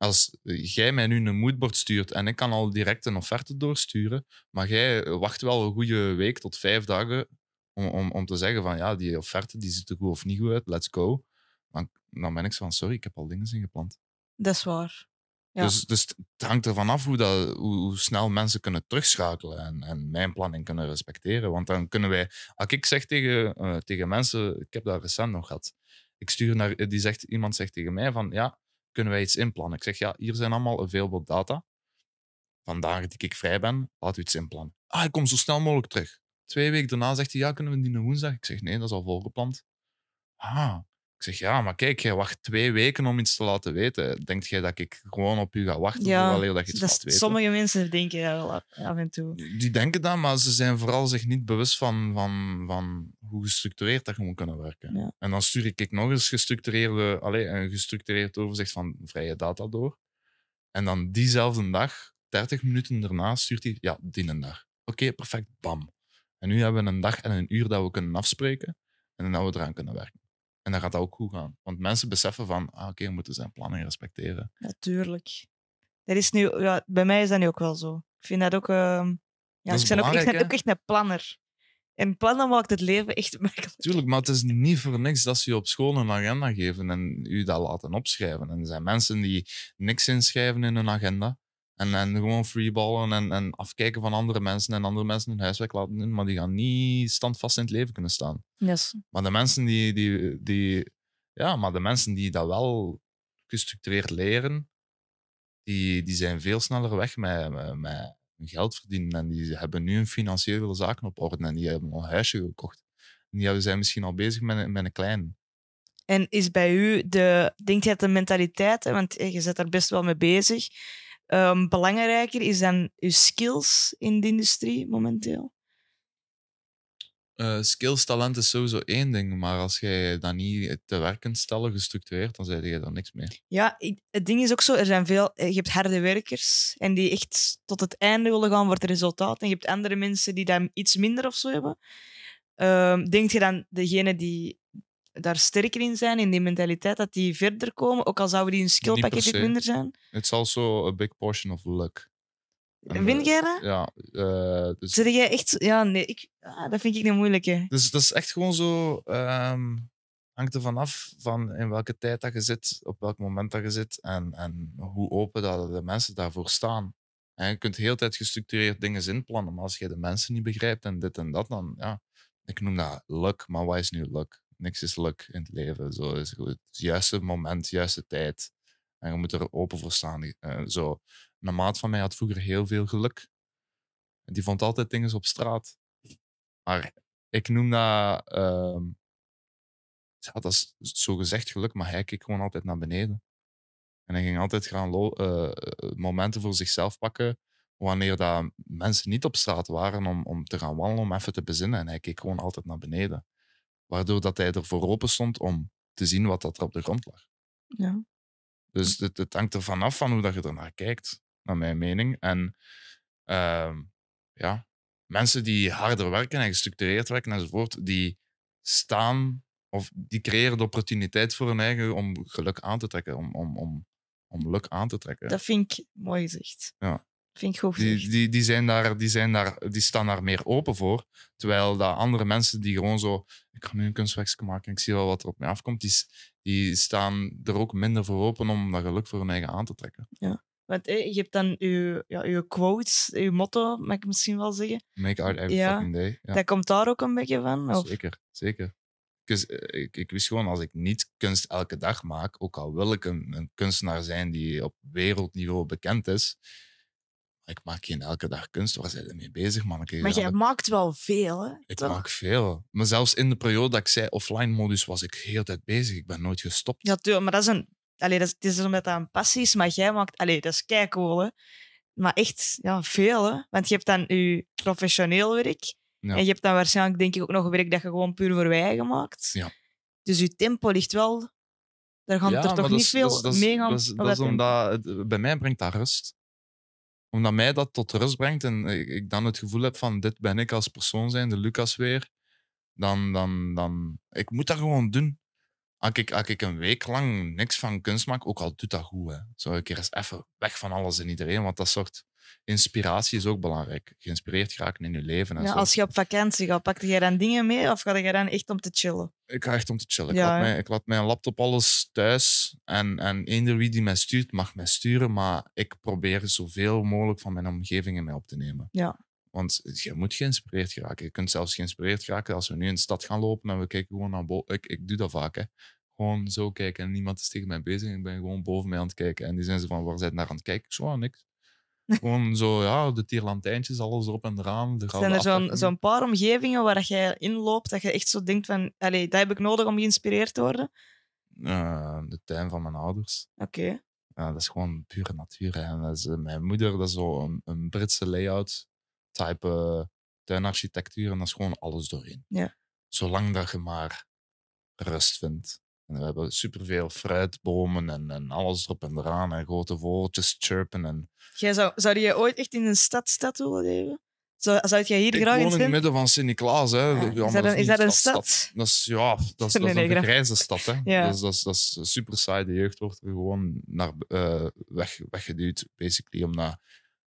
Als jij mij nu een moodboard stuurt en ik kan al direct een offerte doorsturen, maar jij wacht wel een goede week tot vijf dagen om, om, om te zeggen van ja, die offerte die ziet er goed of niet goed uit, let's go. Dan, dan ben ik zo van, sorry, ik heb al dingen ingepland. Dat is waar. Ja. Dus, dus het hangt ervan af hoe, dat, hoe, hoe snel mensen kunnen terugschakelen en, en mijn planning kunnen respecteren. Want dan kunnen wij, als ik zeg tegen, eh, tegen mensen, ik heb dat recent nog gehad, ik stuur naar, die zegt, iemand zegt tegen mij van, ja, kunnen wij iets inplannen? Ik zeg, ja, hier zijn allemaal available data. Vandaag dat ik vrij ben, laat u iets inplannen. Ah, ik kom zo snel mogelijk terug. Twee weken daarna zegt hij, ja, kunnen we die een woensdag? Ik zeg, nee, dat is al volgepland. Ah, ik zeg, ja, maar kijk, jij wacht twee weken om iets te laten weten. Denkt jij dat ik gewoon op u ga wachten Ja, dat je iets Dat laat is- weten? sommige mensen denken dat wel af af en toe. Die denken dat, maar ze zijn vooral zich niet bewust van, van, van hoe gestructureerd dat je moet kunnen werken. Ja. En dan stuur ik nog eens gestructureerde, allez, een gestructureerd overzicht van vrije data door. En dan diezelfde dag, 30 minuten daarna, stuurt hij, ja, die een dag. Oké, perfect, bam. En nu hebben we een dag en een uur dat we kunnen afspreken en dat we eraan kunnen werken. En dan gaat dat ook goed gaan. Want mensen beseffen van, ah, oké, we moeten zijn planning respecteren. Natuurlijk. Dat is nu, ja, bij mij is dat nu ook wel zo. Ik vind dat ook. ehm, ja, ik ben ook een- ook echt een planner. En plannen maakt het leven echt makkelijk. Tuurlijk, maar het is niet voor niks dat ze je op school een agenda geven en u dat laten opschrijven. En er zijn mensen die niks inschrijven in hun agenda en, en gewoon freeballen en, en afkijken van andere mensen en andere mensen hun huiswerk laten doen, maar die gaan niet standvast in het leven kunnen staan. Yes. Maar de mensen die, die, die, ja, maar de mensen die dat wel gestructureerd leren, die, die zijn veel sneller weg met, met, met geld verdienen. En die hebben nu hun financiële zaken op orde en die hebben al een huisje gekocht. En die zijn misschien al bezig met, een- met een klein. En is bij u de, denk je dat de mentaliteit, want eh, je zit er best wel mee bezig, ehm, belangrijker is dan uw skills in de industrie momenteel? Eh, skills, talent is sowieso één ding, maar als jij dat niet te werk kunt stellen, gestructureerd, dan zeg je daar niks mee. Ja, het ding is ook zo, er zijn veel, eh, je hebt harde werkers en die echt tot het einde willen gaan voor het resultaat. En je hebt andere mensen die dat iets minder of zo hebben. Ehm, denk je dan, degene die daar sterker in zijn, in die mentaliteit, dat die verder komen, ook al zouden die hun skill Niet per package se. minder zijn. It's also a big portion of luck. Eh, jij dat? Ja. eh, dus, Zeg jij echt... Ja, nee, ik, ah, dat vind ik een moeilijke. dus dat is echt gewoon zo... ehm hangt er vanaf van in welke tijd dat je zit, op welk moment dat je zit en, en hoe open dat de mensen daarvoor staan. En je kunt heel tijd gestructureerd dingen inplannen, maar als je de mensen niet begrijpt en dit en dat, dan ja, ik noem dat luck, maar wat is nu luck? Niks is luck in het leven. Zo is. Het juiste moment, juiste tijd. En je moet er open voor staan. Eh, zo. Een maat van mij had vroeger heel veel geluk. En die vond altijd dingen op straat. Maar ik noem dat... ehm ja, dat is zo gezegd geluk, maar hij keek gewoon altijd naar beneden. En hij ging altijd gaan eh, eh, momenten voor zichzelf pakken wanneer dat mensen niet op straat waren om, om te gaan wandelen, om even te bezinnen. En hij keek gewoon altijd naar beneden. Waardoor dat hij ervoor open stond om te zien wat dat er op de grond lag. Ja. Dus het, het hangt er vanaf van hoe dat je ernaar kijkt, naar mijn mening. En ehm, ja, mensen die harder werken en gestructureerd werken enzovoort, die staan of die creëren de opportuniteit voor hun eigen om geluk aan te trekken, om, om, om, om geluk aan te trekken. Dat vind ik mooi gezegd. Ja. Vind ik goed gezegd. Die, die, die, zijn daar, die, zijn daar, die staan daar meer open voor. Terwijl dat andere mensen die gewoon zo... Ik ga nu een kunstwerkje maken en ik zie wel wat er op mij afkomt. Die, die staan er ook minder voor open om dat geluk voor hun eigen aan te trekken. Want eh, je hebt dan je, ja, je quotes, je motto, mag ik misschien wel zeggen. Make art every Ja, fucking day. Ja, Dat komt daar ook een beetje van? Of? zeker. zeker. Dus, eh, ik, ik wist gewoon, als ik niet kunst elke dag maak, ook al wil ik een, een kunstenaar zijn die op wereldniveau bekend is, ik maak geen elke dag kunst. Waar zijn ze mee bezig, man? Maar jij maakt wel veel, hè? Ik toch? maak veel. Maar zelfs in de periode dat ik zei offline modus was ik heel tijd bezig. Ik ben nooit gestopt. Ja, tuurlijk, maar dat is een... Allee, dat is, het is omdat dat een passie is, maar jij maakt... Allee, dat is keicool, hè? Maar echt, ja, veel, hè? Want je hebt dan je professioneel werk Ja. en je hebt dan waarschijnlijk, denk ik, ook nog werk dat je gewoon puur voor wij maakt. Ja. Dus je tempo ligt wel... Daar gaan Ja, er toch niet veel mee gaan Dat is, dat omdat het, bij mij brengt dat rust. Omdat mij dat tot rust brengt en ik, ik dan het gevoel heb van dit ben ik als persoon zijn, de Lucas weer. Dan, dan, dan, ik moet dat gewoon doen. Als ik, als ik een week lang niks van kunst maak, ook al doet dat goed. Hè. Zo een keer eens even weg van alles en iedereen, want dat soort inspiratie is ook belangrijk. Geïnspireerd geraken in je leven. En Ja, zo. als je op vakantie gaat, pakte jij dan dingen mee of ga je dan echt om te chillen? Ik ga echt om te chillen. Ik, laat mijn, ik laat mijn laptop alles thuis. En, en eender wie die mij stuurt, mag mij sturen. Maar ik probeer zoveel mogelijk van mijn omgeving in mij op te nemen. Ja. Want je moet geïnspireerd geraken. Je kunt zelfs geïnspireerd geraken als we nu in de stad gaan lopen en we kijken gewoon naar boven. Ik, ik doe dat vaak. Hè. Gewoon zo kijken en niemand is tegen mij bezig. Ik ben gewoon boven mij aan het kijken. En die zijn ze van, waar zijn naar aan het kijken? Ik zo, ah, niks. Gewoon zo, ja, de tierlantijntjes, alles erop en eraan. De Zijn er zo'n zo'n paar omgevingen waar jij inloopt dat je echt zo denkt van, allee, dat heb ik nodig om geïnspireerd te worden? Eh, de tuin van mijn ouders. Oké. Ja, dat is gewoon pure natuur. Hè. En dat is, mijn moeder, dat is zo een, een Britse layout type eh, tuinarchitectuur. En dat is gewoon alles doorheen. Ja. Zolang dat je maar rust vindt. En we hebben superveel fruitbomen en, en alles erop en eraan. En grote vogeltjes chirpen. En Jij zou, zou je ooit echt in een stad, stad willen leven? Zou, zou jij hier ik graag woon in in het midden van Sint-Niklaas. Hè. Ja, Ja, is dat een- is niet dat een stad, stad? Dat is, ja, dat is, dat een grijze stad. Hè. Ja. Dat, is, dat, is, dat is een super saai. De jeugd wordt er gewoon naar, eh, weg, weggeduwd, basically. Omdat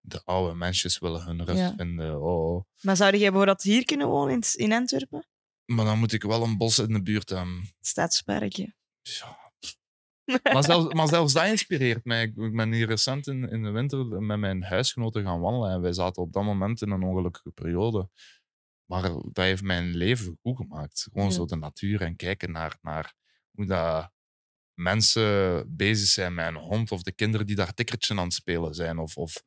de oude mensjes willen hun rust Ja. vinden. Oh, oh. Maar zou jij bijvoorbeeld hier kunnen wonen in, in Antwerpen? Maar dan moet ik wel een bos in de buurt hebben. Stadsparkje. Ja. Maar, zelfs, maar zelfs dat inspireert mij. Ik, ben hier recent in, in de winter met mijn huisgenoten gaan wandelen. En wij zaten op dat moment in een ongelukkige periode. Maar dat heeft mijn leven goed gemaakt. Gewoon Ja. zo de natuur en kijken naar, naar hoe dat mensen bezig zijn met een hond. Of de kinderen die daar tikkertje aan het spelen zijn. Of, of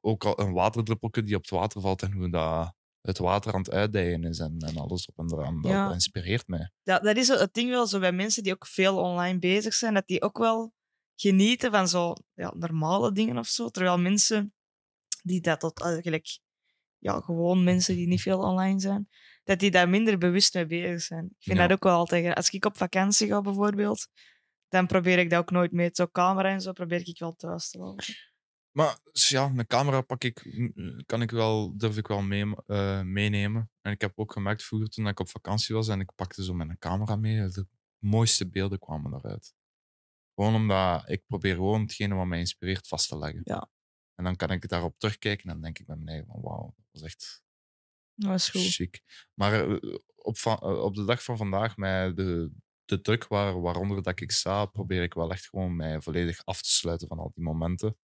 ook al een waterdruppeltje die op het water valt en hoe dat het water aan het uitdijen is en, en alles op en eraan. Dat, Ja. dat inspireert mij. Dat, dat is het ding wel zo bij mensen die ook veel online bezig zijn, dat die ook wel genieten van zo ja, normale dingen of zo. Terwijl mensen die dat tot eigenlijk, ja, gewoon mensen die niet veel online zijn, dat die daar minder bewust mee bezig zijn. Ik vind Ja. dat ook wel altijd. Als ik op vakantie ga bijvoorbeeld, dan probeer ik dat ook nooit mee. Zo camera en zo probeer ik wel thuis te houden. Maar dus ja, een camera pak ik, kan ik wel, durf ik wel mee, eh, meenemen. En ik heb ook gemerkt vroeger toen ik op vakantie was en ik pakte zo mijn camera mee. dat- mooiste beelden kwamen daaruit. Gewoon omdat ik probeer gewoon hetgene wat mij inspireert vast te leggen. Ja. En dan kan ik daarop terugkijken en dan denk ik bij mij van wauw, dat was echt Dat goed. chic. Maar eh, op, eh, op de dag van vandaag, met de, de druk waar, waaronder dat ik sta, probeer ik wel echt gewoon mij volledig af te sluiten van al die momenten.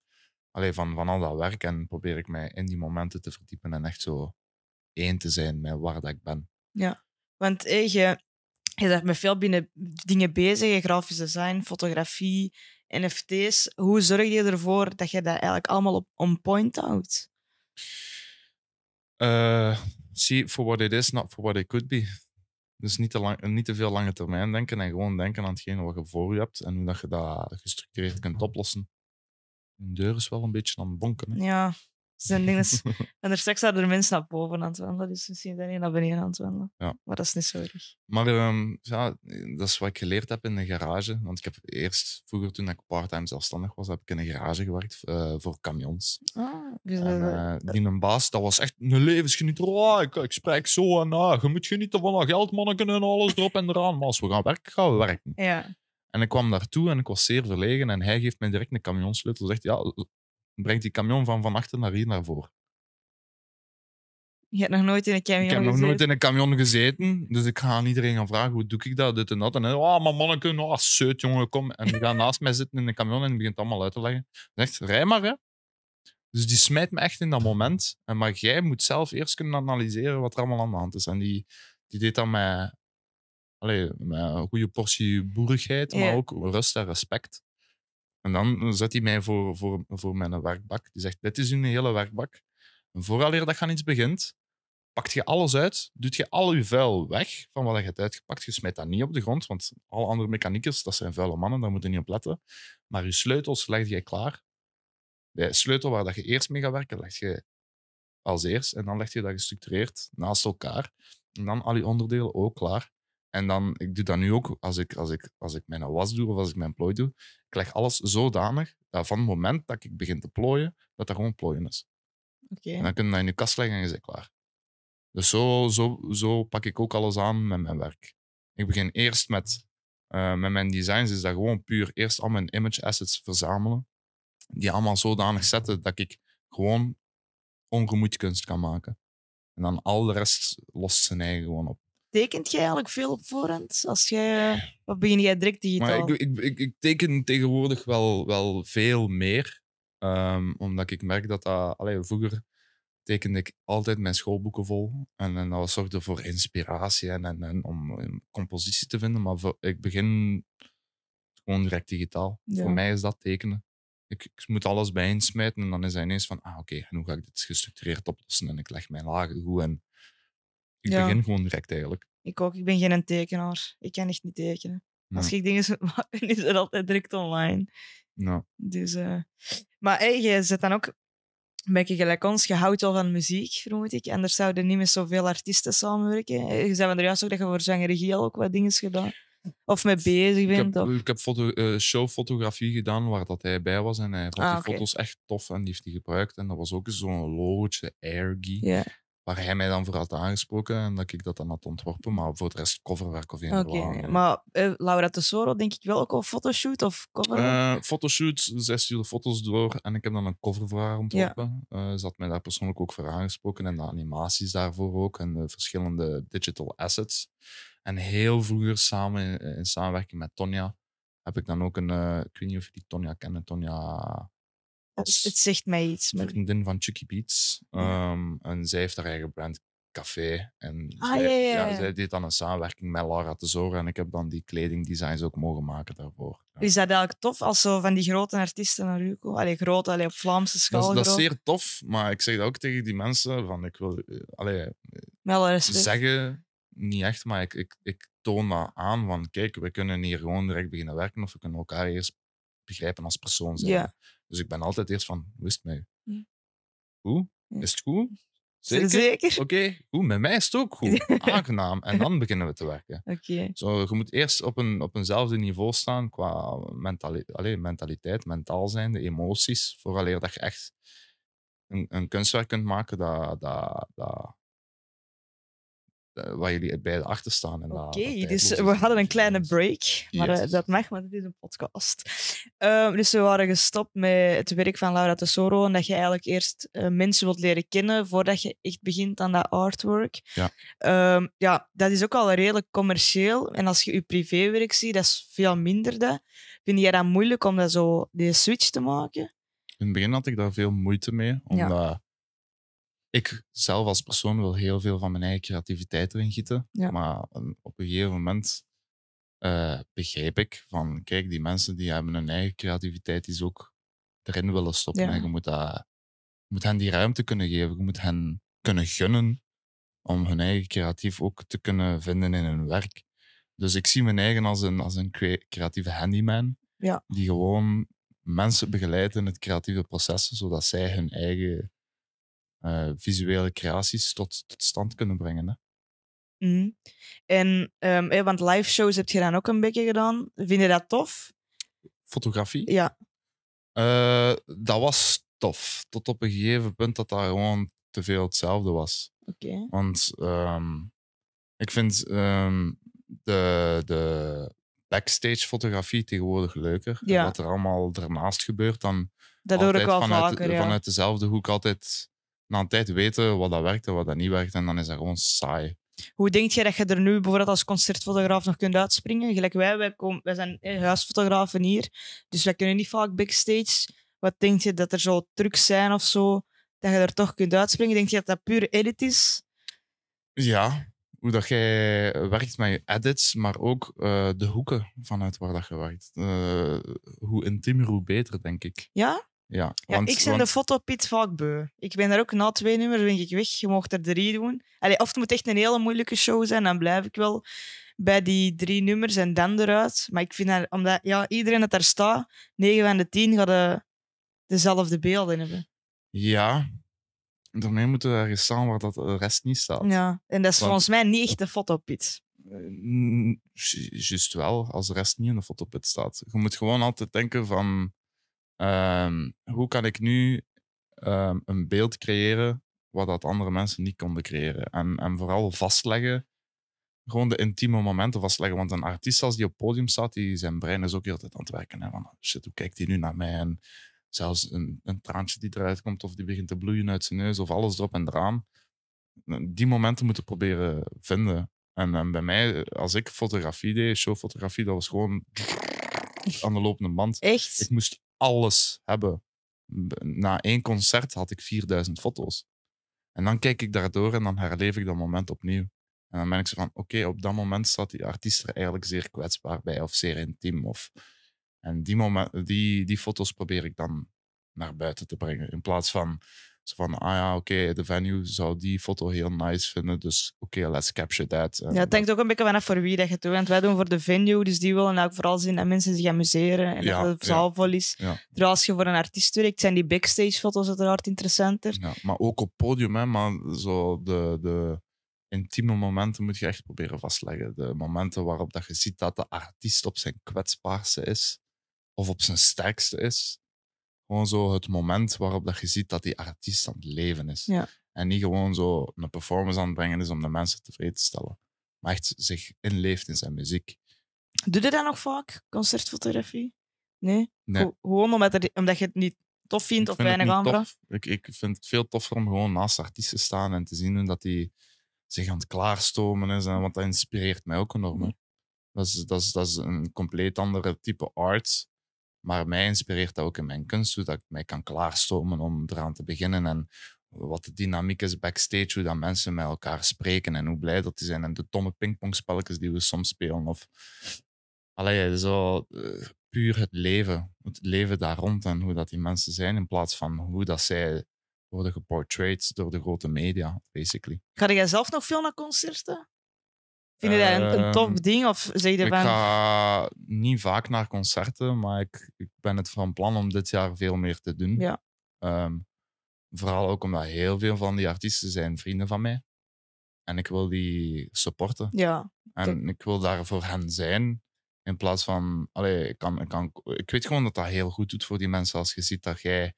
Van, van al dat werk en probeer ik mij in die momenten te verdiepen en echt zo één te zijn met waar dat ik ben. Want eh, je, je bent met veel binnen dingen bezig, grafisch design, fotografie, NFT's. Hoe zorg je ervoor dat je dat eigenlijk allemaal op on point houdt? Eh, see for what it is, not for what it could be. Dus niet te, lang, niet te veel lange termijn denken en gewoon denken aan hetgene wat je voor je hebt en hoe dat je dat gestructureerd kunt oplossen. Een deur is wel een beetje aan het bonken. hè. Ja, zijn dingen. En er straks zouden er mensen naar boven aan het wandelen, dus misschien zijn die naar beneden aan het wandelen. Ja. Maar dat is niet zo erg. Maar ehm, ja, dat is wat ik geleerd heb in de garage. Want ik heb eerst, vroeger toen ik parttime zelfstandig was, heb ik in een garage gewerkt eh, voor camions. Ah, dus, En, eh, die een baas, dat was echt een levensgenieter. Oh, ik, ik spreek zo en ah, je moet genieten van dat geld, manneken en alles erop en eraan. Maar als we gaan werken, gaan we werken. ja. En ik kwam daartoe en ik was zeer verlegen. En hij geeft mij direct een camionsleutel. Zegt, ja, breng die camion van van achter naar hier naar voren. Je hebt nog nooit in een camion Ik heb nog gezeten? nooit in een camion gezeten, dus ik ga aan iedereen gaan vragen hoe doe ik dat, dit en dat. En hij, oh, maar manneke, oh, zeut jongen, kom. En die gaat naast mij zitten in de camion en die begint allemaal uit te leggen. Zegt, rij maar, hè. Dus die smijt me echt in dat moment. En maar jij moet zelf eerst kunnen analyseren wat er allemaal aan de hand is. En die, die deed dat met, allee, met een goede portie boerigheid, maar ook rust en respect. En dan zet hij mij voor, voor, voor mijn werkbak. Die zegt, dit is uw hele werkbak. En vooraleer dat gaan iets begint, pakt je alles uit, doet je al je vuil weg van wat je hebt uitgepakt. Je smijt dat niet op de grond, want alle andere mechaniekers, dat zijn vuile mannen, daar moeten niet op letten. Maar je sleutels leg je klaar. De sleutel waar dat je eerst mee gaat werken, leg je als eerst. En dan leg je dat gestructureerd naast elkaar. En dan al je onderdelen ook klaar. En dan, ik doe dat nu ook als ik, als ik, als ik mijn was doe of als ik mijn plooi doe. Ik leg alles zodanig dat van het moment dat ik begin te plooien, dat dat gewoon plooien is. Oké. En dan kun je dat in je kast leggen en je bent klaar. Dus zo, zo, zo pak ik ook alles aan met mijn werk. Ik begin eerst met, eh, met mijn designs, is dat gewoon puur eerst al mijn image assets verzamelen. Die allemaal zodanig zetten dat ik gewoon ongemoeid kunst kan maken. En dan al de rest lost zijn eigen gewoon op. Tekent jij eigenlijk veel op voorhand? Als jij, wat begin jij direct digitaal? Maar ik, ik, ik, ik teken tegenwoordig wel, wel veel meer. Ehm, omdat ik merk dat dat... Allee, vroeger tekende ik altijd mijn schoolboeken vol. En, en dat zorgde voor inspiratie en, en, en om een compositie te vinden. Maar voor- ik begin gewoon direct digitaal. Ja. Voor mij is dat tekenen. Ik, ik moet alles bijeensmijten en dan is hij ineens van... Ah, oké, en hoe ga ik dit gestructureerd oplossen? En ik leg mijn lagen goed en... Ik Ja. begin gewoon direct eigenlijk. Ik ook. Ik ben geen tekenaar. Ik kan echt niet tekenen. Als ik dingen moet maken, is het altijd direct online. Ja. Dus, eh, Maar hey, je zit dan ook een beetje gelijk ons. Je houdt wel van muziek, vermoed ik. Anders zouden niet met zoveel artiesten samenwerken. Eh, Je zei van er juist ook dat je voor zangeregie al ook wat dingen gedaan. Of mee bezig Ik bent. heb, of- ik heb foto, eh, showfotografie gedaan waar dat hij bij was. En hij vond Ah, die foto's echt tof en die heeft die gebruikt. En dat was ook zo'n logootje, Airgy, Ja, waar hij mij dan voor had aangesproken en dat ik dat dan had ontworpen. Maar voor de rest coverwerk of een oké. Maar eh, Laura Tesoro denk ik wel ook al fotoshoot of cover. Eh fotoshoot, zij stuurde foto's door en ik heb dan een cover voor haar ontworpen. Eh, ze had mij daar persoonlijk ook voor aangesproken en de animaties daarvoor ook en de verschillende digital assets. En heel vroeger samen in, in samenwerking met Tonja heb ik dan ook een, eh, ik weet niet of je die Tonja kent, Tonja het, het zegt mij iets. Maar... vriendin van Chucky Beats. Ehm, en zij heeft haar eigen brand Café. En Ah, zij, ja, ja, ja. zij deed dan een samenwerking met Lara Tesoro en ik heb dan die kledingdesigns ook mogen maken daarvoor. Is dat eigenlijk tof als zo van die grote artiesten naar u komen? Allee, groot, allee, op Vlaamse schaal. Dat, is- dat is groot. zeer tof, maar ik zeg dat ook tegen die mensen: van ik wil eh, allee, respect. zeggen, niet echt, maar ik, ik, ik toon dat aan van kijk, we kunnen hier gewoon direct beginnen werken of we kunnen elkaar eerst begrijpen als persoon zijn. Dus ik ben altijd eerst van, hoe is het met u? Hoe? Ja. Is het goed? Zeker? Oké, goed, met mij is het ook goed. Aangenaam. En dan beginnen we te werken. Oké. Zo, je moet eerst op, een, op eenzelfde niveau staan qua mentali allee, mentaliteit, mentaal zijn, de emoties, vooraleer dat je echt een, een kunstwerk kunt maken dat, dat, dat, waar jullie beide achter staan. Oké, dus we hadden een kleine break. Maar eh, Yes. dat mag, want het is een podcast. Ehm, dus we waren gestopt met het werk van Laura Tesoro. En dat je eigenlijk eerst eh, mensen wilt leren kennen voordat je echt begint aan dat artwork. Ja. Ehm, ja, dat is ook al redelijk commercieel. En als je je privéwerk ziet, dat is veel minder. Dat. Vind jij dat moeilijk om dat zo, die switch te maken? In het begin had ik daar veel moeite mee, omdat ik zelf als persoon wil heel veel van mijn eigen creativiteit erin gieten. Ja. Maar een- op een gegeven moment eh, begreep ik van, kijk, die mensen die hebben hun eigen creativiteit die ze ook erin willen stoppen. Ja. En je moet, dat, je moet hen die ruimte kunnen geven. Je moet hen kunnen gunnen om hun eigen creatief ook te kunnen vinden in hun werk. Dus ik zie mijn eigen als een, als een crea- creatieve handyman Ja. die gewoon mensen begeleidt in het creatieve proces, zodat zij hun eigen eh, visuele creaties tot, tot stand kunnen brengen. Hè. Mhm. En, ehm, eh, want live shows heb je dan ook een beetje gedaan. Vind je dat tof? Fotografie, Ja. eh, dat was tof. Tot op een gegeven punt dat dat gewoon te veel hetzelfde was. Oké. Want ehm, ik vind ehm, de, de backstage fotografie tegenwoordig leuker. En. Wat er allemaal ernaast gebeurt, dan Dat hoor ik altijd wel vanuit, vaker, ja. vanuit dezelfde hoek altijd na een tijd weten wat dat werkt en wat dat niet werkt. En dan is dat gewoon saai. Hoe denk je dat je er nu bijvoorbeeld als concertfotograaf nog kunt uitspringen? Gelijk wij, wij, komen, wij zijn huisfotografen hier, dus wij kunnen niet vaak backstage. Wat denk je dat er zo trucs zijn of zo, dat je er toch kunt uitspringen? Denk je dat dat puur edit is? Ja, hoe dat jij werkt met je edits, maar ook eh, de hoeken vanuit waar dat je werkt. Eh, hoe intiemer, hoe beter, denk ik. Ja? Ja, Ja, want, ik ben want- de fotopit vaak beu. Ik ben daar ook na twee nummers ben ik weg. Je mocht er drie doen. Allee, of het moet echt een hele moeilijke show zijn, dan blijf ik wel bij die drie nummers en dan eruit. Maar ik vind dat, omdat ja, iedereen dat daar staat, 9 van de 10 gaat de, dezelfde beelden hebben. Ja, daarmee moeten we ergens staan waar dat de rest niet staat. Ja, en dat is Want- volgens mij niet echt de fotopit. Eh, mm, ju- Juist wel, als de rest niet in de fotopit staat. Je moet gewoon altijd denken van... ehm, hoe kan ik nu ehm, een beeld creëren wat dat andere mensen niet konden creëren? En, en vooral vastleggen, gewoon de intieme momenten vastleggen. Want een artiest als die op het podium staat, die, zijn brein is ook heel tijd aan het werken. Hè, van, shit, hoe kijkt hij nu naar mij? En zelfs een, een traantje die eruit komt of die begint te bloeien uit zijn neus of alles erop en eraan. Die momenten moeten proberen vinden. En, en bij mij, als ik fotografie deed, showfotografie, dat was gewoon aan de lopende band. Echt? Ik moest alles hebben. Na één concert had ik 4000 foto's. En dan kijk ik daardoor en dan herleef ik dat moment opnieuw. En dan ben ik zo van, oké, op dat moment staat die artiest er eigenlijk zeer kwetsbaar bij of zeer intiem. Of... En die, moment, die, die foto's probeer ik dan naar buiten te brengen. In plaats van, van ah ja, oké, de venue zou die foto heel nice vinden, dus oké, let's capture that. En Ja, het hangt ook een beetje vanaf voor wie dat je het doet. Want wij doen voor de venue, dus die willen ook vooral zien dat mensen zich amuseren en Ja, dat de ja. zaal vol is. Ja. Terwijl als je voor een artiest werkt, zijn die backstage-foto's uiteraard interessanter. Ja, maar ook op podium, hè, maar zo de, de intieme momenten moet je echt proberen vastleggen. De momenten waarop dat je ziet dat de artiest op zijn kwetsbaarste is, of op zijn sterkste is. Gewoon zo het moment waarop dat je ziet dat die artiest aan het leven is. Ja. En niet gewoon zo een performance aan het brengen is om de mensen tevreden te stellen. Maar echt zich inleeft in zijn muziek. Doe je dat nog vaak, concertfotografie? Nee? Nee. Go- Gewoon omdat, er, omdat je het niet tof vindt Ik of vind weinig tof. Ik, ik vind het veel toffer om gewoon naast artiesten te staan en te zien hoe dat die zich aan het klaarstomen is. En, want dat inspireert mij ook enorm. hè. Dat is, dat, is, dat is een compleet andere type art. Maar mij inspireert dat ook in mijn kunst, hoe dat ik mij kan klaarstomen om eraan te beginnen. En wat de dynamiek is backstage, hoe dat mensen met elkaar spreken en hoe blij dat die zijn. En de domme pingpongspelletjes die we soms spelen. Of, allee, zo eh, puur het leven. Het leven daar rond en hoe dat die mensen zijn, in plaats van hoe dat zij worden geportrayed door de grote media, basically. Ga jij zelf nog veel naar concerten? Vind je dat een, een tof Ehm, ding? Of zeg je Ik van... ga niet vaak naar concerten, maar ik, ik ben het van plan om dit jaar veel meer te doen. Ja. Ehm, vooral ook omdat heel veel van die artiesten zijn vrienden van mij. En ik wil die supporten. Ja, En ik wil daar voor hen zijn. In plaats van, allee, ik, kan, ik, kan, ik weet gewoon dat dat heel goed doet voor die mensen als je ziet dat jij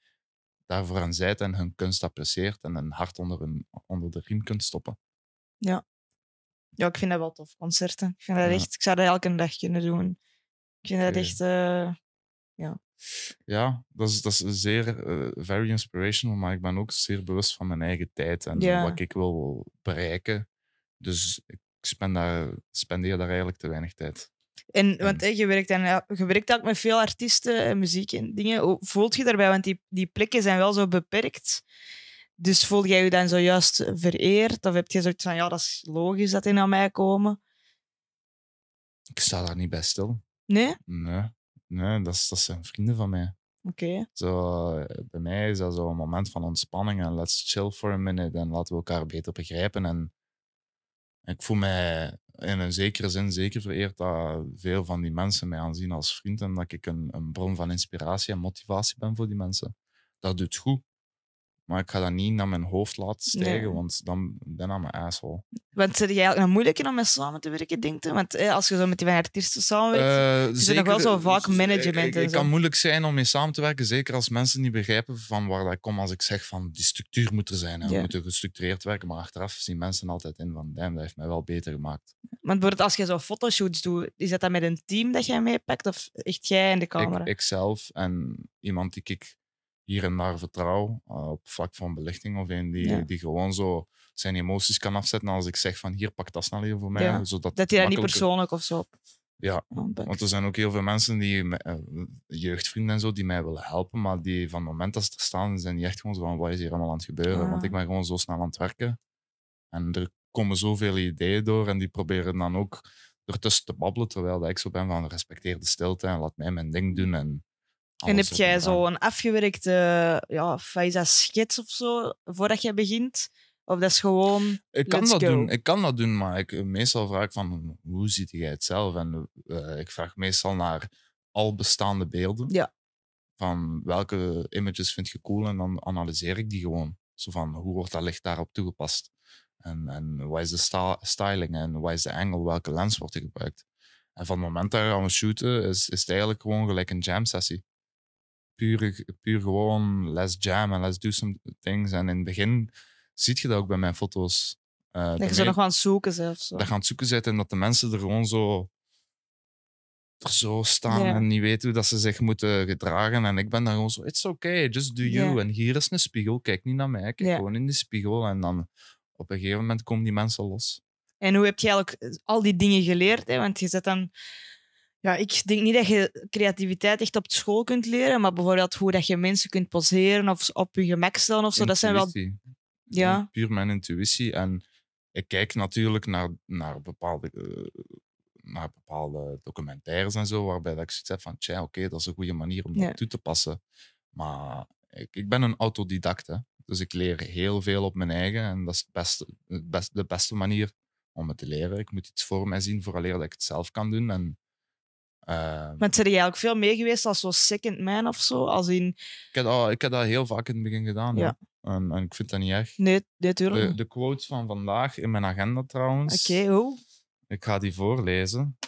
daar voor hen zijt en hun kunst apprecieert en een hart onder, hun, onder de riem kunt stoppen. Ja, ik vind dat wel tof, concerten. Ik, vind dat Ja. echt, ik zou dat elke dag kunnen doen. Ik vind dat echt... eh, Ja, dat is, dat is zeer eh, very inspirational, maar ik ben ook zeer bewust van mijn eigen tijd en Ja. wat ik wil bereiken. Dus ik spend daar, spendeer daar eigenlijk te weinig tijd. En, want je, werkt ja, je werkt ook met veel artiesten en muziek en dingen. Hoe voelt je daarbij? Want die, die plekken zijn wel zo beperkt. Dus voel jij je dan zojuist vereerd? Of heb je zoiets van, ja, dat is logisch dat die naar mij komen? Ik sta daar niet bij stil. Nee? Nee, nee dat, is, dat zijn vrienden van mij. Oké. Zo, eh, bij mij is dat zo een moment van ontspanning en let's chill for a minute en laten we elkaar beter begrijpen. En ik voel mij in een zekere zin zeker vereerd dat veel van die mensen mij aanzien als vriend en dat ik een, een bron van inspiratie en motivatie ben voor die mensen. Dat doet goed. Maar ik ga dat niet naar mijn hoofd laten stijgen, Nee. want dan ben ik aan mijn asshole. Want zit jij eigenlijk nog moeilijker om mee samen te werken, denk je? Want hè, als je zo met die van artiesten samenwerkt... Uh, er nog wel zo vaak management Ik, en ik zo. kan moeilijk zijn om mee samen te werken, zeker als mensen niet begrijpen van waar dat ik kom. Als ik zeg van die structuur moet er zijn en we moeten gestructureerd werken, maar achteraf zien mensen altijd in van damn, dat heeft mij wel beter gemaakt. Want bijvoorbeeld als je zo fotoshoots doet, is dat dan met een team dat jij meepakt? Of echt jij en de camera? Ik, ikzelf en iemand die ik hier en daar vertrouw uh, op vlak van belichting of een die, Ja. die gewoon zo zijn emoties kan afzetten als ik zeg van hier, pak dat snel hier voor mij. Ja. Zodat dat hij dat niet persoonlijk of zo Ja, aanpakt. Want er zijn ook heel veel mensen, die, eh, jeugdvrienden en zo, die mij willen helpen, maar die van het moment dat ze er staan, zijn die echt gewoon zo van, wat is hier allemaal aan het gebeuren? Ah. Want ik ben gewoon zo snel aan het werken. En er komen zoveel ideeën door en die proberen dan ook ertussen te babbelen, terwijl ik zo ben van, respecteer de stilte en laat mij mijn ding doen. En, En heb jij zo een afgewerkte ja, dat, schets of zo voordat je begint? Of dat is gewoon. Ik kan, dat go. doen, ik kan dat doen, maar ik, meestal vraag ik van, hoe ziet jij het zelf? En eh, ik vraag meestal naar al bestaande beelden. Ja. Van welke images vind je cool? En dan analyseer ik die gewoon. Zo van, hoe wordt dat licht daarop toegepast? En, en wat is de styling? En wat is de angle? Welke lens wordt er gebruikt? En van het moment dat we gaan shooten, is, is het eigenlijk gewoon gelijk een jam sessie. Puur, puur gewoon, let's jam en let's do some things. En in het begin zie je dat ook bij mijn foto's. Eh, Dat je zo me- nog aan het zoeken zo. dat gaan het zoeken zijn en dat de mensen er gewoon zo, er zo staan en niet weten hoe dat ze zich moeten gedragen. En ik ben dan gewoon zo, it's okay, just do you. En hier is een spiegel, kijk niet naar mij, kijk gewoon in de spiegel. En dan op een gegeven moment komen die mensen los. En hoe heb je eigenlijk al die dingen geleerd? Hè? Want je zet dan. Ja, ik denk niet dat je creativiteit echt op school kunt leren, maar bijvoorbeeld hoe dat je mensen kunt poseren of op je gemak stellen of zo. Dat zijn wel. Ja. Puur mijn intuïtie. En ik kijk natuurlijk naar, naar, bepaalde, eh, naar bepaalde documentaires en zo, waarbij dat ik zoiets heb van, tja, oké, dat is een goede manier om dat Ja. toe te passen. Maar ik, ik ben een autodidact, hè. dus ik leer heel veel op mijn eigen en dat is het beste, het best, de beste manier om het te leren. Ik moet iets voor mij zien, vooraleer dat ik het zelf kan doen. En, eh, Want zijn jij ook veel mee geweest als zo second man of zo? Als in. ik, heb dat, ik heb dat heel vaak in het begin gedaan. Ja. En, en ik vind dat niet erg. Nee, natuurlijk. De, de quotes van vandaag in mijn agenda trouwens. Oké, hoe? Ik ga die voorlezen.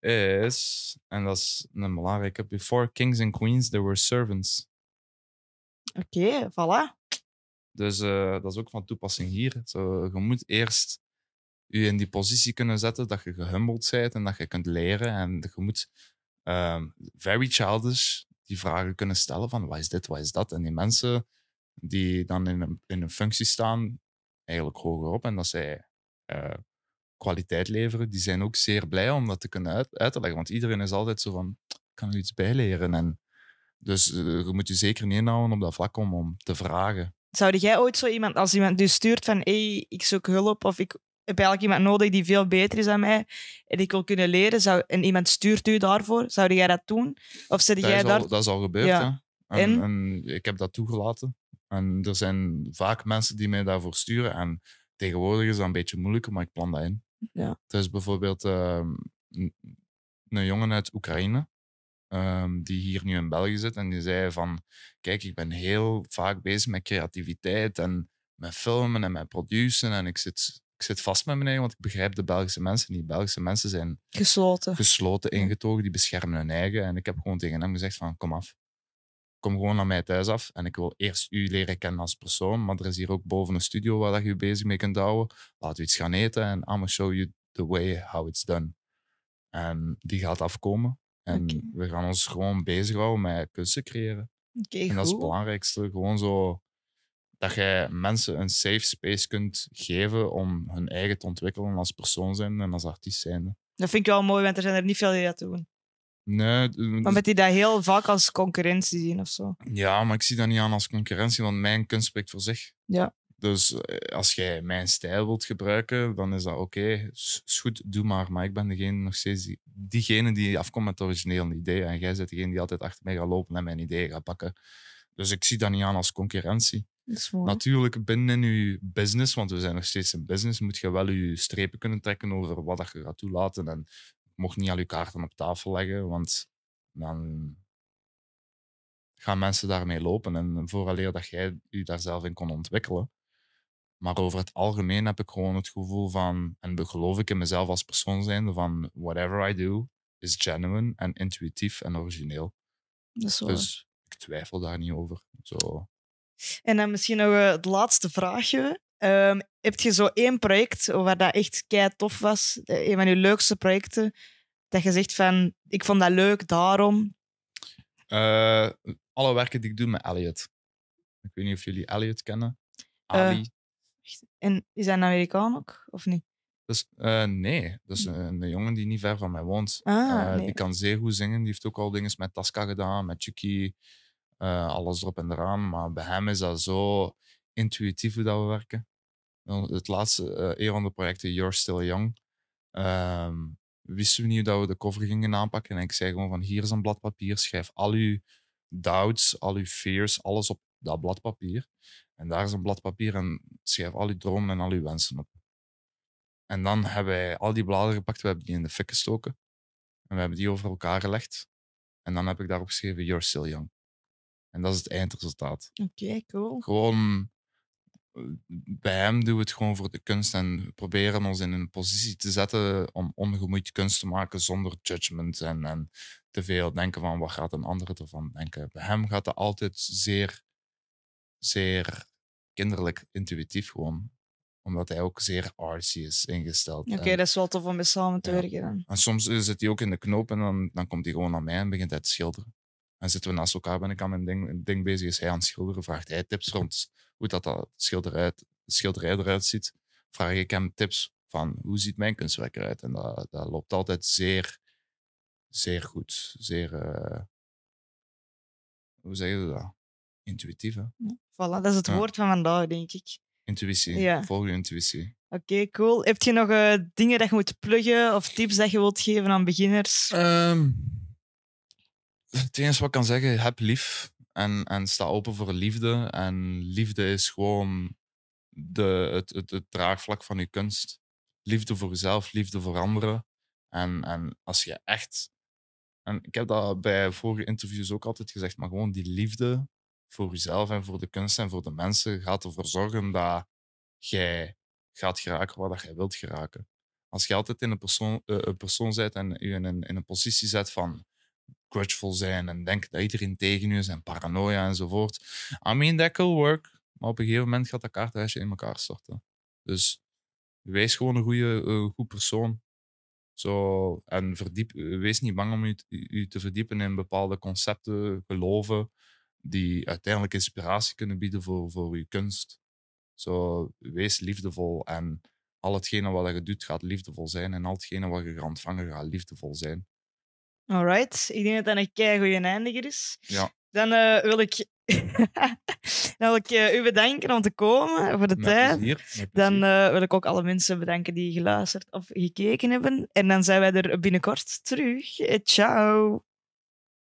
Is, en dat is een belangrijke. Before kings and queens, there were servants. Oké, voilà. Dus eh, dat is ook van toepassing hier. Zo, je moet eerst je in die positie kunnen zetten dat je gehumbeld bent en dat je kunt leren. En je moet ehm, very childish die vragen kunnen stellen van wat is dit, wat is dat? En die mensen die dan in een, in een functie staan, eigenlijk hoger op en dat zij eh, kwaliteit leveren, die zijn ook zeer blij om dat te kunnen uit. Want iedereen is altijd zo van, kan er iets bij leren. En dus eh, je moet je zeker inhouden op dat vlak om, om te vragen. Zou jij ooit zo iemand, als iemand dus stuurt van hey, ik zoek hulp of ik heb eigenlijk iemand nodig die veel beter is dan mij en ik wil kunnen leren, zou, en iemand stuurt u daarvoor, zou jij dat doen? Of zit Dat jij is, daar... al, dat is al gebeurd, Ja. En, En? en ik heb dat toegelaten. En er zijn vaak mensen die mij daarvoor sturen. En tegenwoordig is dat een beetje moeilijker, maar ik plan dat in. Ja. Er is bijvoorbeeld ehm, een, een jongen uit Oekraïne, ehm, die hier nu in België zit. En die zei van, kijk, ik ben heel vaak bezig met creativiteit en met filmen en met produceren. En ik zit, ik zit vast met mijn eigen, want ik begrijp de Belgische mensen niet. Belgische mensen zijn Gesloten. gesloten, ingetogen, die beschermen hun eigen. En ik heb gewoon tegen hem gezegd van, kom af. kom gewoon naar mij thuis af en ik wil eerst u leren kennen als persoon, maar er is hier ook boven een studio waar dat je je bezig mee kunt houden. Laten we iets gaan eten en I'm gonna show you the way how it's done. En die gaat afkomen. En we gaan ons gewoon bezighouden met kunsten creëren. En dat is het belangrijkste. Gewoon zo dat jij mensen een safe space kunt geven om hun eigen te ontwikkelen als persoon zijn en als artiest zijn. Dat vind ik wel mooi, want er zijn er niet veel die dat doen. Nee, Maar met die dat heel vaak als concurrentie zien of zo. ja, maar ik zie dat niet aan als concurrentie, want mijn kunst spreekt voor zich. Ja. Dus eh, als jij mijn stijl wilt gebruiken, dan is dat oké. Is is goed, doe maar. Maar ik ben degene, nog steeds die, diegene die afkomt met het originele idee. En jij bent degene die altijd achter mij gaat lopen en mijn ideeën gaat pakken. Dus ik zie dat niet aan als concurrentie. Natuurlijk, binnen in je business, want we zijn nog steeds een business, moet je wel je strepen kunnen trekken over wat dat je gaat toelaten. En je mocht niet al je kaarten op tafel leggen, want dan gaan mensen daarmee lopen. En vooraleer dat jij je daar zelf in kon ontwikkelen. Maar over het algemeen heb ik gewoon het gevoel van, en geloof ik in mezelf als persoon zijnde, van whatever I do is genuine en intuïtief en origineel. Dat is waar. Dus ik twijfel daar niet over. Zo. En dan misschien nog eh, het laatste vraagje. Ehm, heb je zo één project waar dat echt kei tof was? Eh, Een van je leukste projecten? Dat je zegt van, ik vond dat leuk, daarom. Eh, alle werken die ik doe met Elliot. Ik weet niet of jullie Elliot kennen. Ali. En is dat een Amerikaan ook, of niet? Dus, eh, nee, dat is een, een jongen die niet ver van mij woont. Ah, Eh, nee. Die kan zeer goed zingen. Die heeft ook al dingen met Tasca gedaan, met Chucky. eh, alles erop en eraan. Maar bij hem is dat zo intuïtief hoe dat we werken. Het laatste, eh, een van de projecten, You're Still Young, ehm, wisten we niet hoe dat we de cover gingen aanpakken. En ik zei gewoon van, hier is een blad papier, schrijf al uw doubts, al uw fears, alles op dat blad papier. En daar is een blad papier en schrijf al uw dromen en al uw wensen op. En dan hebben wij al die bladeren gepakt, we hebben die in de fik gestoken. En we hebben die over elkaar gelegd. En dan heb ik daarop geschreven, You're Still Young. En dat is het eindresultaat. Oké, cool. Gewoon, eh, bij hem doen we het gewoon voor de kunst en we proberen ons in een positie te zetten om ongemoeid kunst te maken zonder judgment en, en te veel denken van wat gaat een ander ervan denken. Bij hem gaat dat altijd zeer, zeer kinderlijk intuïtief gewoon. Omdat hij ook zeer artsy is ingesteld. Oké, dat is wel tof om mee samen te Ja. werken dan. en soms eh, zit hij ook in de knoop en dan, dan komt hij gewoon naar mij en begint hij te schilderen. En zitten we naast elkaar, ben ik aan mijn ding, ding bezig, is hij aan het schilderen, vraagt hij tips rond hoe dat, dat schilderij, schilderij eruit ziet. Vraag ik hem tips van hoe ziet mijn kunstwerk eruit. En dat, dat loopt altijd zeer, zeer goed. Zeer, eh, hoe zeg je dat? Intuïtief, hè? Voilà, dat is het Ja. woord van vandaag, denk ik. Intuïtie. Ja. Volg je intuïtie. Oké, cool. Heb je nog eh, dingen dat je moet pluggen of tips dat je wilt geven aan beginners? Ehm, het enige wat ik kan zeggen, heb lief. En, en sta open voor liefde. En liefde is gewoon de, het, het, het draagvlak van je kunst. Liefde voor jezelf, liefde voor anderen. En, en als je echt. En ik heb dat bij vorige interviews ook altijd gezegd, maar gewoon die liefde voor jezelf en voor de kunst en voor de mensen gaat ervoor zorgen dat jij gaat geraken waar dat jij wilt geraken. Als je altijd in een persoon, eh, een persoon bent en je in een, in een positie zet van grudgeful zijn en denken dat iedereen tegen je is en paranoia enzovoort. I mean, that could work. Maar op een gegeven moment gaat dat kaartenhuisje in elkaar storten. Dus wees gewoon een goede, eh, goed persoon. Zo, en verdiep, wees niet bang om je te verdiepen in bepaalde concepten, geloven, die uiteindelijk inspiratie kunnen bieden voor, voor je kunst. Zo, wees liefdevol en al hetgene wat je doet gaat liefdevol zijn en al hetgene wat je gaat ontvangen gaat liefdevol zijn. Alright, ik denk dat dat een kei goede eindiger is. Ja. Dan eh, wil ik, dan wil ik eh, u bedanken om te komen voor de Met tijd. plezier. Dan eh, wil ik ook alle mensen bedanken die geluisterd of gekeken hebben. En dan zijn wij er binnenkort terug. Ciao.